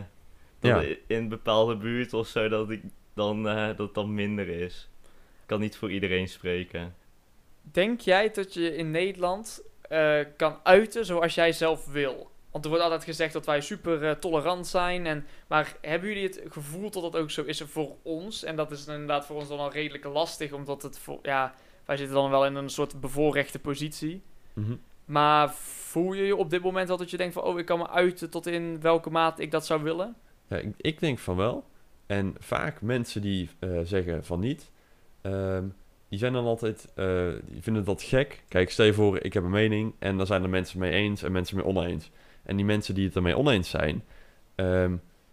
dat Ja. in een bepaalde buurt of zo dat, ik dan, eh, dat het dan minder is. Ik kan niet voor iedereen spreken. Denk jij dat je in Nederland eh, kan uiten zoals jij zelf wil? Want er wordt altijd gezegd dat wij super eh, tolerant zijn. En, maar hebben jullie het gevoel dat dat ook zo is voor ons? En dat is inderdaad voor ons dan al redelijk lastig, omdat het voor, ja, wij zitten dan wel in een soort bevoorrechte positie. mhm. Maar voel je je op dit moment wel dat je denkt van, oh, ik kan me uiten tot in welke mate ik dat zou willen? Ja, ik, ik denk van wel. En vaak mensen die eh, zeggen van niet, ehm, die zijn dan altijd, eh, die vinden dat gek. Kijk, stel je voor, ik heb een mening en daar zijn er mensen mee eens en mensen mee oneens. En die mensen die het ermee oneens zijn, ehm,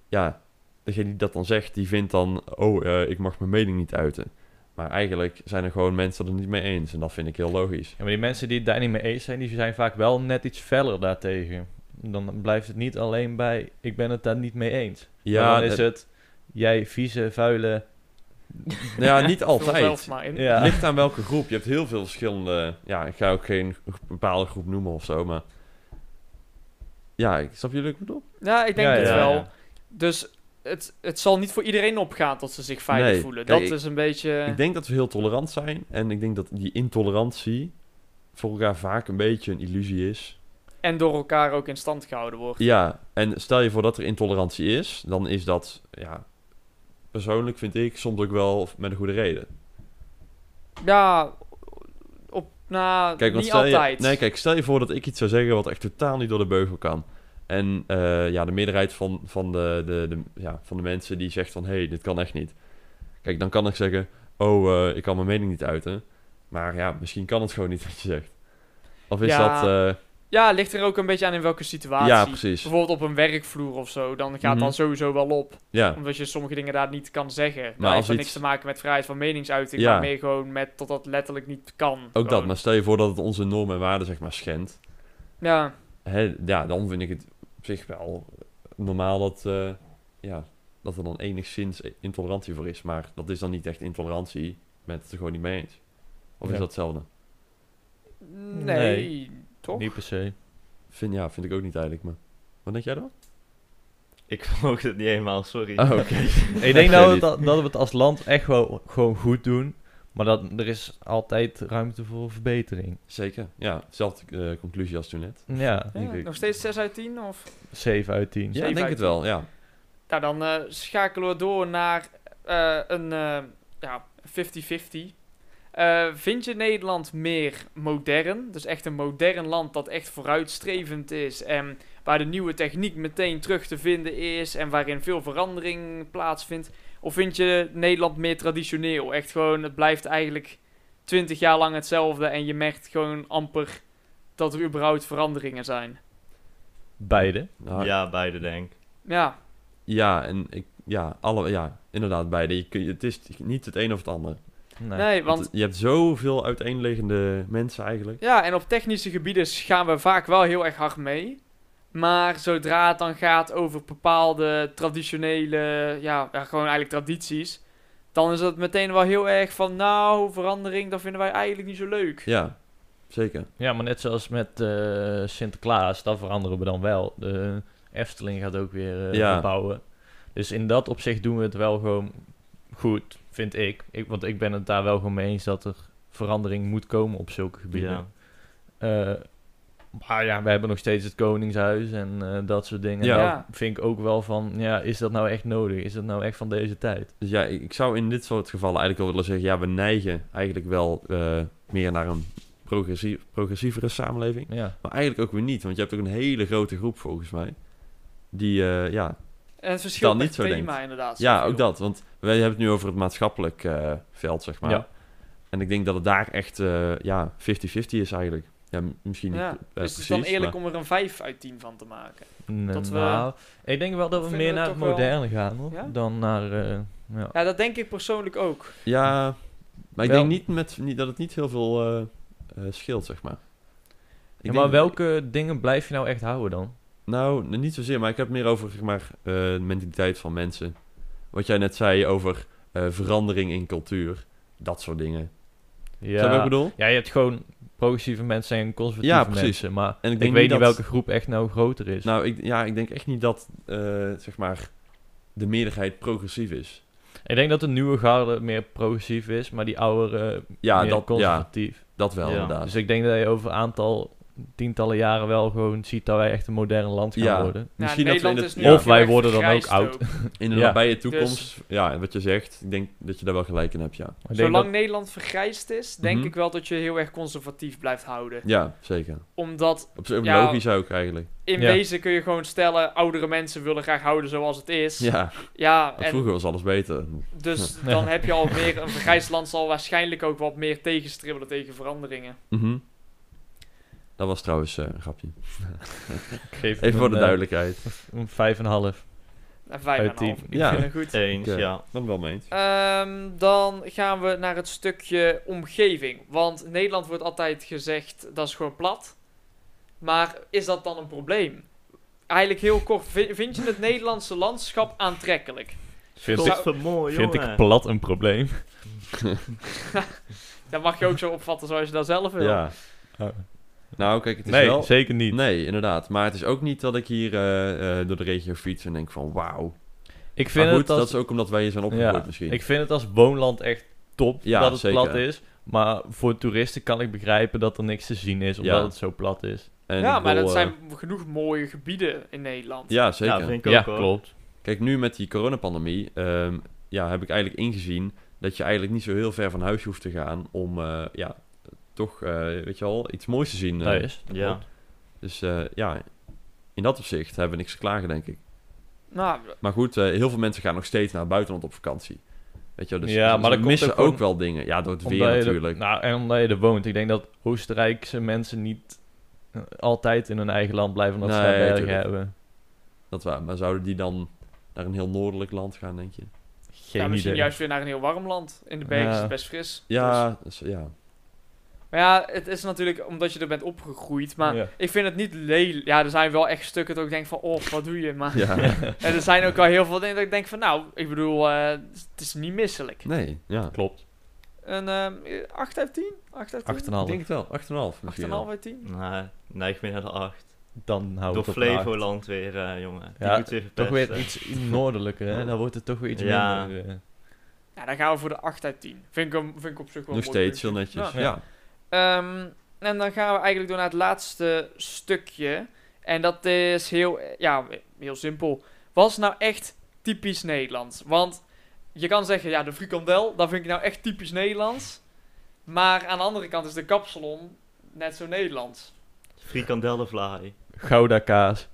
ja, degene die dat dan zegt, die vindt dan, oh, eh, ik mag mijn mening niet uiten. Maar eigenlijk zijn er gewoon mensen er niet mee eens en dat vind ik heel logisch. Ja, maar die mensen die het daar niet mee eens zijn, die zijn vaak wel net iets feller daartegen. Dan blijft het niet alleen bij, ik ben het daar niet mee eens. Ja, maar dan is het- het, jij vieze, vuile... nou ja, niet altijd. Ja. Het ligt aan welke groep. Je hebt heel veel verschillende. Ja, ik ga ook geen bepaalde groep noemen of zo, maar. Ja, ik snap jullie wat ik bedoel? Ja, ik denk Ja, het ja, wel. ja. Dus het, het zal niet voor iedereen opgaan tot ze zich veilig Nee, voelen. kijk, dat ik- is een beetje... Ik denk dat we heel tolerant zijn. En ik denk dat die intolerantie voor elkaar vaak een beetje een illusie is. En door elkaar ook in stand gehouden wordt. Ja, en stel je voor dat er intolerantie is, dan is dat, ja, persoonlijk vind ik soms ook wel met een goede reden. Ja, op, nou, Kijk, want niet stel je, altijd. nee, kijk, stel je voor dat ik iets zou zeggen wat echt totaal niet door de beugel kan. En eh, ja, de meerderheid van, van, de, de, de, ja, van de mensen die zegt van... hé, hey, dit kan echt niet. Kijk, dan kan ik zeggen... oh, eh, ik kan mijn mening niet uiten. Maar ja, misschien kan het gewoon niet wat je zegt. Of is Ja, dat... eh, Ja, ligt er ook een beetje aan in welke situatie. ja, precies. Bijvoorbeeld op een werkvloer of zo, dan gaat dan sowieso wel op. Ja, Omdat je sommige dingen daar niet kan zeggen. Maar dat als heeft dan iets- niks te maken met vrijheid van meningsuiting, Ja. maar meer gewoon met dat dat letterlijk niet kan. ook dat. Maar stel je voor dat het onze normen en waarden, zeg maar, schendt. Ja, Hè, ja, dan vind ik het op zich wel normaal dat... eh, ja, dat er dan enigszins intolerantie voor is. Maar dat is dan niet echt intolerantie met het er gewoon niet mee eens. Of is dat hetzelfde? nee, Nee. Toch? Niet per se. Vind, ja, vind ik ook niet eigenlijk, maar... Wat denk jij dan? Ik volg het niet helemaal, sorry. Oh, oké. Ik denk weet dat we, dat, dat we het als land echt wel gewoon goed doen. Maar dat, er is altijd ruimte voor verbetering. Zeker. Ja, dezelfde eh, conclusie als toen net. Ja, Ja, denk ik. nog steeds 6 uit 10? Of? 7 uit 10. Ja, ik denk het wel, ja. Nou, dan eh, schakelen we door naar eh, een ja, 50-50. Eh, vind je Nederland meer modern? Dus echt een modern land dat echt vooruitstrevend is en waar de nieuwe techniek meteen terug te vinden is en waarin veel verandering plaatsvindt? Of vind je Nederland meer traditioneel? Echt gewoon, het blijft eigenlijk 20 jaar lang hetzelfde en je merkt gewoon amper dat er überhaupt veranderingen zijn. Beide. Nou, Ja, beide denk ik. Ja, Ja, en ik, ja, alle, ja, inderdaad, beide. Je kun, je- het is niet het een of het ander. Nee. nee, want Want je hebt zoveel uiteenliggende mensen eigenlijk. Ja, en op technische gebieden gaan we vaak wel heel erg hard mee. Maar zodra het dan gaat over bepaalde traditionele, ja, ja, gewoon eigenlijk tradities, dan is het meteen wel heel erg van, nou, verandering, dat vinden wij eigenlijk niet zo leuk. Ja, zeker. Ja, maar net zoals met eh, Sinterklaas, dat veranderen we dan wel. De Efteling gaat ook weer eh, Ja. verbouwen. Dus in dat opzicht doen we het wel gewoon goed, vind ik. ik. Want ik ben het daar wel gewoon mee eens dat er verandering moet komen op zulke gebieden. Ja. Eh, maar ja, we hebben nog steeds het Koningshuis en eh, dat soort dingen. Ja. Vind ik ook wel van, ja, is dat nou echt nodig? Is dat nou echt van deze tijd? Dus ja, ik, ik zou in dit soort gevallen eigenlijk wel willen zeggen... ja, we neigen eigenlijk wel eh, meer naar een progressief, progressievere samenleving. Ja, Maar eigenlijk ook weer niet, want je hebt ook een hele grote groep volgens mij... die, eh, ja, En het verschilt Dan per niet zo thema denkt. inderdaad. ja, zoveel. ook dat. Want wij hebben het nu over het maatschappelijk eh, veld, zeg maar. Ja. En ik denk dat het daar echt eh, ja, 50-50 is eigenlijk. Ja, misschien Ja, niet eh, dus het precies, is dan eerlijk maar- om er een 5 uit 10 van te maken. N- Dat we- nou, ik denk wel dat we meer naar het wel- moderne gaan, hoor. Ja? Dan naar, eh, ja. Ja, dat denk ik persoonlijk ook. Ja, maar ik Wel- denk niet, met, niet dat het niet heel veel eh, eh, scheelt, zeg maar. Ik Ja, denk- maar welke dingen blijf je nou echt houden dan? Nou, niet zozeer, maar ik heb het meer over zeg maar, eh, de mentaliteit van mensen. Wat jij net zei over eh, verandering in cultuur. Dat soort dingen. Ja, wat ik bedoel? ja je hebt gewoon progressieve mensen en conservatieve Ja, precies. mensen. Maar En ik ik, denk weet niet dat- welke groep echt nou groter is. Nou, ik, ja, ik denk echt niet dat eh, zeg maar, de meerderheid progressief is. ik denk dat de nieuwe garde meer progressief is, maar die oudere Ja, meer dat, ja, conservatief. dat wel Ja. inderdaad. Dus ik denk dat je over een aantal tientallen jaren wel gewoon ziet dat wij echt een modern land gaan Ja. worden. Misschien ja, dat we in het, ja, Of wij worden dan ook oud. in de Ja. nabije toekomst, ja, en wat je zegt, ik denk dat je daar wel gelijk in hebt, ja. Zolang dat- Nederland vergrijsd is, denk Mhm. ik wel dat je heel erg conservatief blijft houden. Ja, zeker. Omdat Op zich Ja. logisch ook eigenlijk. in Ja. wezen kun je gewoon stellen, oudere mensen willen graag houden zoals het is. Ja, Ja, en vroeger was alles beter. dus Ja. dan heb je al meer, een vergrijsd land zal waarschijnlijk ook wat meer tegenstribbelen tegen veranderingen. Mhm. Dat was trouwens eh, een grapje. ik geef Even voor de eh, duidelijkheid. Een vijf en een half. En vijf Uit en een half. tien. Ik Ja. vind het goed. Eens, ja. Dan wel mee eens. Ehm, dan gaan we naar het stukje omgeving. Want Nederland wordt altijd gezegd, dat is gewoon plat. Maar is dat dan een probleem? Eigenlijk heel kort, vi- vind je het Nederlandse landschap aantrekkelijk? Vind, ik, Godvermooi, vind jongen. ik plat een probleem. Dat mag je ook zo opvatten zoals je dat zelf wil. Ja. Oh. Nou, kijk, het is Nee, wel... zeker niet. Nee, inderdaad. Maar het is ook niet dat ik hier eh, eh, door de regio fiets en denk van wauw. Ik vind Maar goed, het als, dat is ook omdat wij hier zijn opgegroeid ja, misschien. Ik vind het als woonland echt top Ja, dat het zeker. plat is. Maar voor toeristen kan ik begrijpen dat er niks te zien is, omdat Ja. het zo plat is. En ja maar dat eh, zijn genoeg mooie gebieden in Nederland. Ja, zeker. Ja, vind ik Ja, ook hoor. klopt. Kijk, nu met die coronapandemie ehm, ja, heb ik eigenlijk ingezien dat je eigenlijk niet zo heel ver van huis hoeft te gaan om eh, ja, toch, eh, weet je wel, iets moois te zien. eh. Dat is. Ja. Dus eh, ja, in dat opzicht hebben we niks te klagen, denk ik. Nou, Maar goed, eh, heel veel mensen gaan nog steeds naar het buitenland op vakantie. Weet je wel, dus Ja, maar komt missen ook wel dingen. Ja, door het weer er- natuurlijk. nou, en omdat je er woont. Ik denk dat Oostenrijkse mensen niet altijd in hun eigen land blijven omdat ze Nee, daar bergen tuurlijk. hebben. Dat waar. Maar zouden die dan naar een heel noordelijk land gaan, denk je? Geen ja, misschien idee. juist weer naar een heel warm land. In de bergen is Ja. het best fris. Dus- Ja, dus, ja. Maar ja, het is natuurlijk omdat je er bent opgegroeid. Maar Ja. ik vind het niet lelijk. Ja, er zijn wel echt stukken dat ik denk van, oh, wat doe je? Maar ja. en er zijn ook al heel veel dingen dat ik denk van, nou, ik bedoel, eh, het is niet misselijk. Nee, ja. Klopt. Een ehm 8 uit 10? 8 uit 10? 8,5. Ik denk het wel. 8,5 misschien 8,5 wel. uit 10? Nee, neig meer naar de 8. Dan hou Door ik op de acht. Flevoland weer, eh, jongen. Die Ja, moet weer Toch weer iets noordelijker, hè? Dan wordt het toch weer iets Ja. minder. eh. Ja, dan gaan we voor de 8 uit 10. Vind ik, hem, vind ik op zich wel Nog een steeds heel netjes. Ja. Ehm, en dan gaan we eigenlijk door naar het laatste stukje. En dat is heel, ja, heel simpel. Was nou echt typisch Nederlands? Want je kan zeggen, ja, de frikandel, dat vind ik nou echt typisch Nederlands. Maar aan de andere kant is de kapsalon net zo Nederlands. Frikandellenvlaai. Gouda kaas.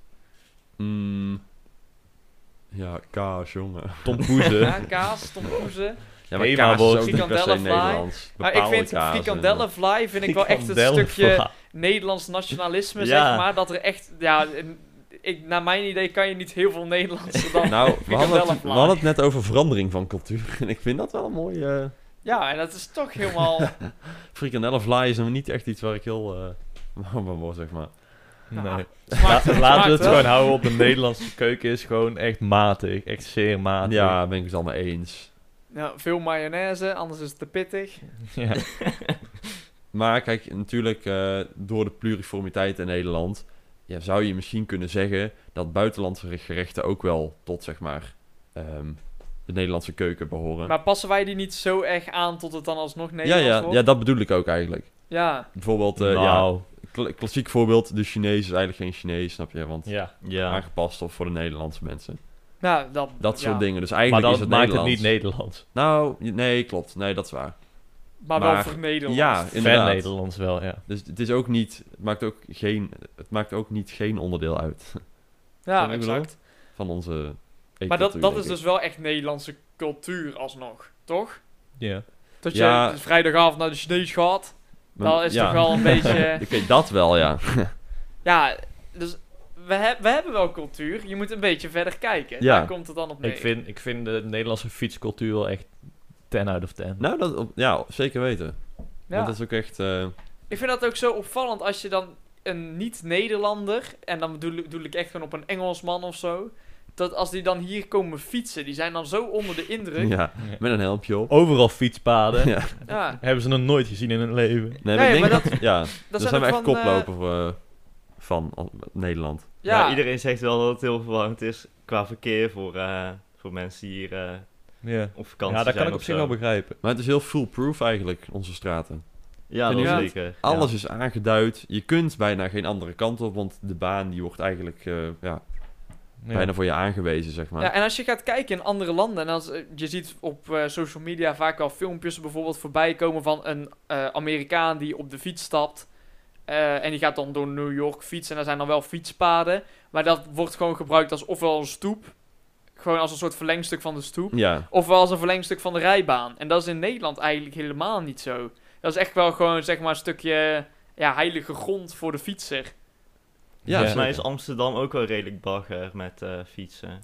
Mm. Ja, kaas, jongen. Tompoezen. Ja, kaas, tompoezen. Ja, maar is ook niet per se. Nederlands. Maar ik Bepaalde vind kazen. frikandellenvlaai vind ik wel echt een stukje Nederlands nationalisme, Ja. zeg maar. Dat er echt, ja, ik, naar mijn idee kan je niet heel veel Nederlandse dan... Nou, we hadden, het, we Frikandellenvlaai. hadden het net over verandering van cultuur. En ik vind dat wel een mooie... eh Ja, en dat is toch helemaal... frikandellenvlaai is nou niet echt iets waar ik heel... eh warm van word, zeg maar. Nee. Ja, La- smaakt- laten we het wel. gewoon houden op de Nederlandse keuken is gewoon echt matig. Echt zeer matig. Ja, ben ik het allemaal eens. Ja, veel mayonaise, anders is het te pittig. Ja. Maar kijk, natuurlijk eh, door de pluriformiteit in Nederland... Ja, zou je misschien kunnen zeggen dat buitenlandse gerechten ook wel tot, zeg maar... ehm, de Nederlandse keuken behoren. Maar passen wij die niet zo erg aan tot het dan alsnog ja, Nederlands ja, wordt? ja, dat bedoel ik ook eigenlijk. Ja, Bijvoorbeeld, eh, ja, nou, kla- klassiek voorbeeld, de Chinees is eigenlijk geen Chinees, snap je? Want ja. Ja. aangepast of voor de Nederlandse mensen. Nou, dat... Dat ja. soort dingen. Dus Maar eigenlijk dat is het maakt het niet Nederlands. Nou, nee, klopt. Nee, dat is waar. Maar, wel Maar- voor Nederlands. Ja, Ver. Nederlands wel, ja. Dus het is ook niet, het maakt ook geen, het maakt ook niet geen onderdeel uit Ja, exact. van onze Maar dat, dat is dus wel echt Nederlandse cultuur alsnog, toch? Ja. Dat je Ja. dus vrijdagavond naar de Chinees gaat, Maar- dat is ja. toch wel een beetje... Oké, dat wel, ja. Ja, dus we, heb- we hebben wel cultuur. Je moet een beetje verder kijken. Ja. Daar komt het dan op neer. Ik vind, ik vind de Nederlandse fietscultuur wel echt 10 out of 10. Nou, dat, ja, zeker weten. ja. Want dat is ook echt, eh, Ik vind dat ook zo opvallend als je dan een niet-Nederlander, en dan bedoel, bedoel ik echt gewoon op een Engelsman of zo, dat als die dan hier komen fietsen, die zijn dan zo onder de indruk. Ja, met een helmpje op. Overal fietspaden. Ja. Hebben ze nog nooit gezien in hun leven. Nee, Nee, ik denk maar dat, ja, dat daar zijn we echt van, eh, koploper eh, van Nederland. Ja, Maar iedereen zegt wel dat het heel verwarrend is qua verkeer voor, eh, voor mensen hier eh, Ja, op vakantie ja dat zijn kan ik op zich wel begrijpen. Maar het is heel foolproof eigenlijk, onze straten. Ja, dat zeker. Alles ja. is aangeduid. Je kunt bijna geen andere kant op, want de baan die wordt eigenlijk eh, ja, Ja. bijna voor je aangewezen, zeg maar. Ja, en als je gaat kijken in andere landen, en als, je ziet op eh, social media vaak wel filmpjes bijvoorbeeld voorbij komen van een eh, Amerikaan die op de fiets stapt. Eh, en die gaat dan door New York fietsen en daar zijn dan wel fietspaden. Maar dat wordt gewoon gebruikt als ofwel een stoep, gewoon als een soort verlengstuk van de stoep. Ja, Ofwel als een verlengstuk van de rijbaan. En dat is in Nederland eigenlijk helemaal niet zo. Dat is echt wel gewoon zeg maar een stukje ja, heilige grond voor de fietser. ja, Volgens mij is Amsterdam ook wel redelijk bagger met eh, fietsen.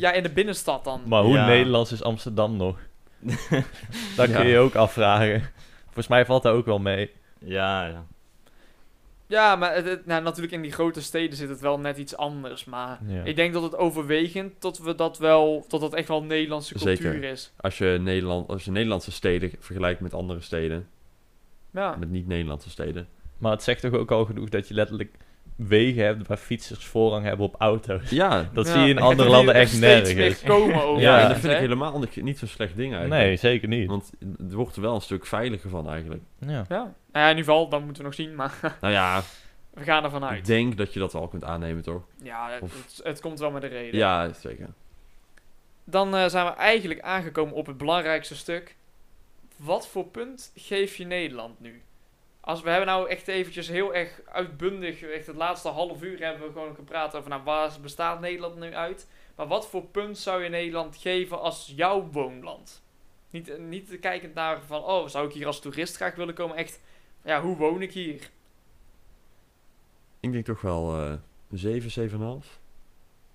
Ja, in de binnenstad dan. Maar hoe Ja. Nederlands is Amsterdam nog? dat Ja. kun je ook afvragen. Volgens mij valt dat ook wel mee. Ja, ja. Ja, maar het, het- nou, natuurlijk in die grote steden zit het wel net iets anders. Maar Ja. ik denk dat het overwegend tot we dat wel, tot dat echt wel Nederlandse cultuur Zeker. is. Als je, Nederland, als je Nederlandse steden vergelijkt met andere steden, Ja. met niet-Nederlandse steden. Maar het zegt toch ook al genoeg dat je letterlijk wegen hebt waar fietsers voorrang hebben op auto's. Ja, Dat Ja. zie je in andere landen echt nergens. komen over. ja, en dat vind ik helemaal niet, niet zo'n slecht ding eigenlijk. Nee, zeker niet. Want het wordt er wel een stuk veiliger van eigenlijk. Ja. Ja. Nou ja, in ieder geval, dat moeten we nog zien. Maar Nou ja, we gaan ervan ik uit. denk dat je dat wel kunt aannemen, toch? Ja, het, Of- het, het komt wel met de reden. Ja, zeker. Dan eh, zijn we eigenlijk aangekomen op het belangrijkste stuk. Wat voor punt geef je Nederland nu? Als we hebben nou echt eventjes heel erg uitbundig, echt het laatste half uur hebben we gewoon gepraat over nou, waar bestaat Nederland nu uit. Maar wat voor punt zou je Nederland geven als jouw woonland? Niet, niet kijkend naar van, oh, zou ik hier als toerist graag willen komen? Echt, ja, hoe woon ik hier? Ik denk toch wel eh 7, 7,5.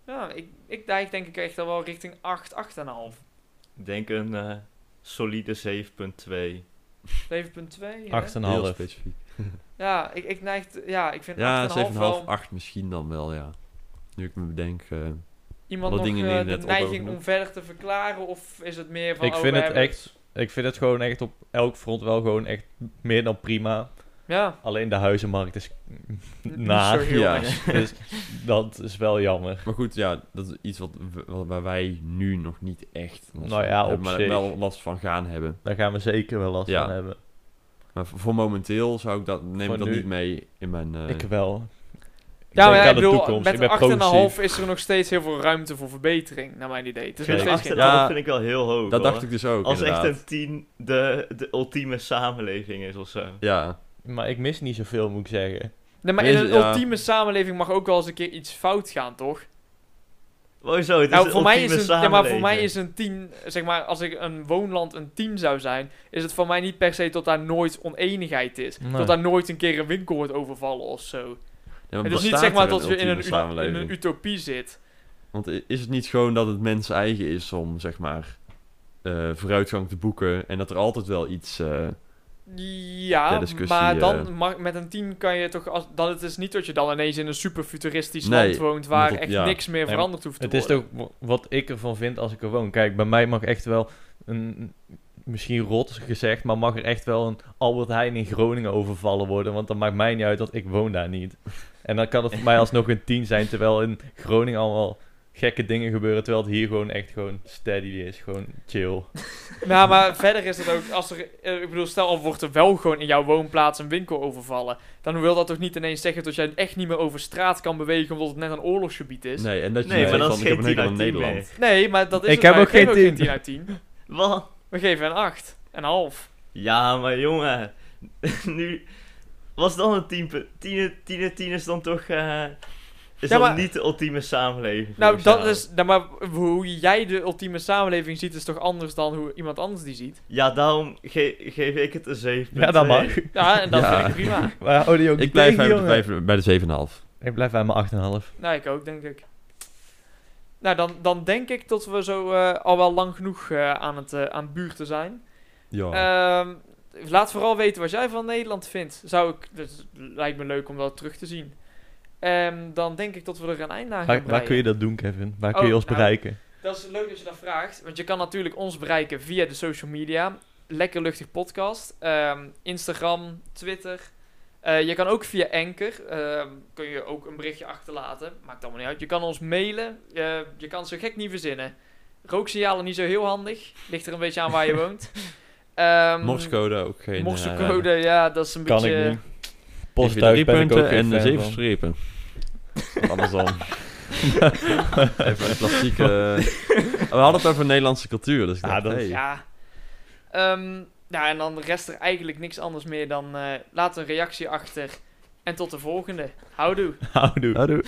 Ja, ik, ik neig denk ik echt al wel richting 8, 8,5. Ik denk een eh, solide 7.2. 7,2. hè? 8,5. Heel specifiek. Ja, ik, ik neig, ja, ik vind 8,5 Ja, 7,5, wel... 8 misschien dan wel, ja. Nu ik me bedenk. eh, Iemand nog dingen eh, die je de neiging om verder te verklaren? Of is het meer van... Ik oh, vind het echt- Ik vind het gewoon echt op elk front wel gewoon echt meer dan prima. Ja, Alleen de huizenmarkt is naar. ja. Dus dat is wel jammer. Maar goed, ja, dat is iets wat, waar wij nu nog niet echt last Nou van ja, hebben, op maar zich. wel last van gaan hebben. Daar gaan we zeker wel last Ja. van hebben. Maar voor, voor momenteel zou ik dat, neem Voor ik dat nu- niet mee in mijn... eh, Ik wel. Ik Ja, denk maar ja, aan ik de bedoel, toekomst. met ik ben 8,5 progressief. is er nog steeds heel veel ruimte voor verbetering, naar mijn idee. Acht en geen... een Ja. vind ik wel heel hoog. dat hoor. dacht ik dus ook, Als echt een 10 de, de ultieme samenleving is of zo. Ja, Maar ik mis niet zoveel, moet ik zeggen. Nee, maar in een ja. ultieme samenleving mag ook wel eens een keer iets fout gaan, toch? Hoezo, het is Nou, een voor mij is ultieme een, ja, maar voor mij samenleving. is een 10, zeg maar, als ik een woonland een 10 zou zijn, is het voor mij niet per se dat daar nooit oneenigheid is. Nee. Dat daar nooit een keer een winkel wordt overvallen of zo. Ja, maar het is niet zeg maar dat je in een, in utopie zit. Want is het niet gewoon dat het mensen eigen is om, zeg maar, eh, vooruitgang te boeken en dat er altijd wel iets... eh, Ja, maar dan eh. mag, met een 10 kan je toch... Als, dan, het is niet dat je dan ineens in een super futuristisch Nee, land woont waar echt ja. niks meer Nee, veranderd hoeft te Het is worden. toch wa- wat ik ervan vind als ik er woon. Kijk, bij mij mag echt wel een, misschien rot gezegd, maar mag er echt wel een Albert Heijn in Groningen overvallen worden. Want dan maakt mij niet uit, dat ik woon daar niet. En dan kan het voor mij alsnog een 10 zijn, terwijl in Groningen allemaal gekke dingen gebeuren, terwijl het hier gewoon echt gewoon steady is, gewoon chill. Nou, maar verder is het ook, als er, eh, ik bedoel, stel al wordt er wel gewoon in jouw woonplaats een winkel overvallen, dan wil dat toch niet ineens zeggen dat jij echt niet meer over straat kan bewegen omdat het net een oorlogsgebied is? Nee, nee, en dat je Nee, maar van, is ik heb geen een 10 hekel aan uit 10 meer. Nederland. maar dat is Ik het heb ook geen geven 10. 10 uit 10. Wat? We geven een 8. Een half. Ja, maar jongen. nu... Was dan een 10 pu- 10 10 10 is dan toch... eh, is Ja, maar- niet de ultieme samenleving? Nou, dat is, nou, maar hoe jij de ultieme samenleving ziet, is toch anders dan hoe iemand anders die ziet? Ja, daarom ge- geef ik het een 7. Ja, dat mag. Ja, en dat Ja. vind ik prima. Die ook Ik blijf tegen, bij, bij, bij de 7,5. Ik blijf bij mijn 8,5. Nou, ik ook, denk ik. Nou, dan, dan denk ik dat we zo eh, al wel lang genoeg eh, aan het eh, aan het buurten zijn. Ja. Ehm, laat vooral weten wat jij van Nederland vindt. Zou ik, dat lijkt me leuk om dat terug te zien. Ehm, dan denk ik dat we er een eind aan gaan Waar, waar kun je dat doen, Kevin? Waar Oh, kun je ons nou, bereiken? Dat is leuk dat je dat vraagt. Want je kan natuurlijk ons bereiken via de social media. Lekker luchtig podcast. Ehm, Instagram, Twitter. Eh, je kan ook via Anchor. ehm, kun je ook een berichtje achterlaten. Maakt allemaal niet uit. Je kan ons mailen. Eh, je kan zo gek niet verzinnen. Rooksignalen niet zo heel handig. Ligt er een beetje aan waar je woont. Ehm Morsecode ook geen... Morsecode, ja, dat is een Kan beetje... ik niet. Even Postduif drie ben ik ook punten en zeven van. strepen. Of Andersom. Even een klassieke... We hadden het over Nederlandse cultuur, dus ik Ja, dacht, dat is- hey. Ja. Ehm, ja, en dan rest er eigenlijk niks anders meer dan... eh, laat een reactie achter. En tot de volgende. Houdoe. Houdoe. Houdoe.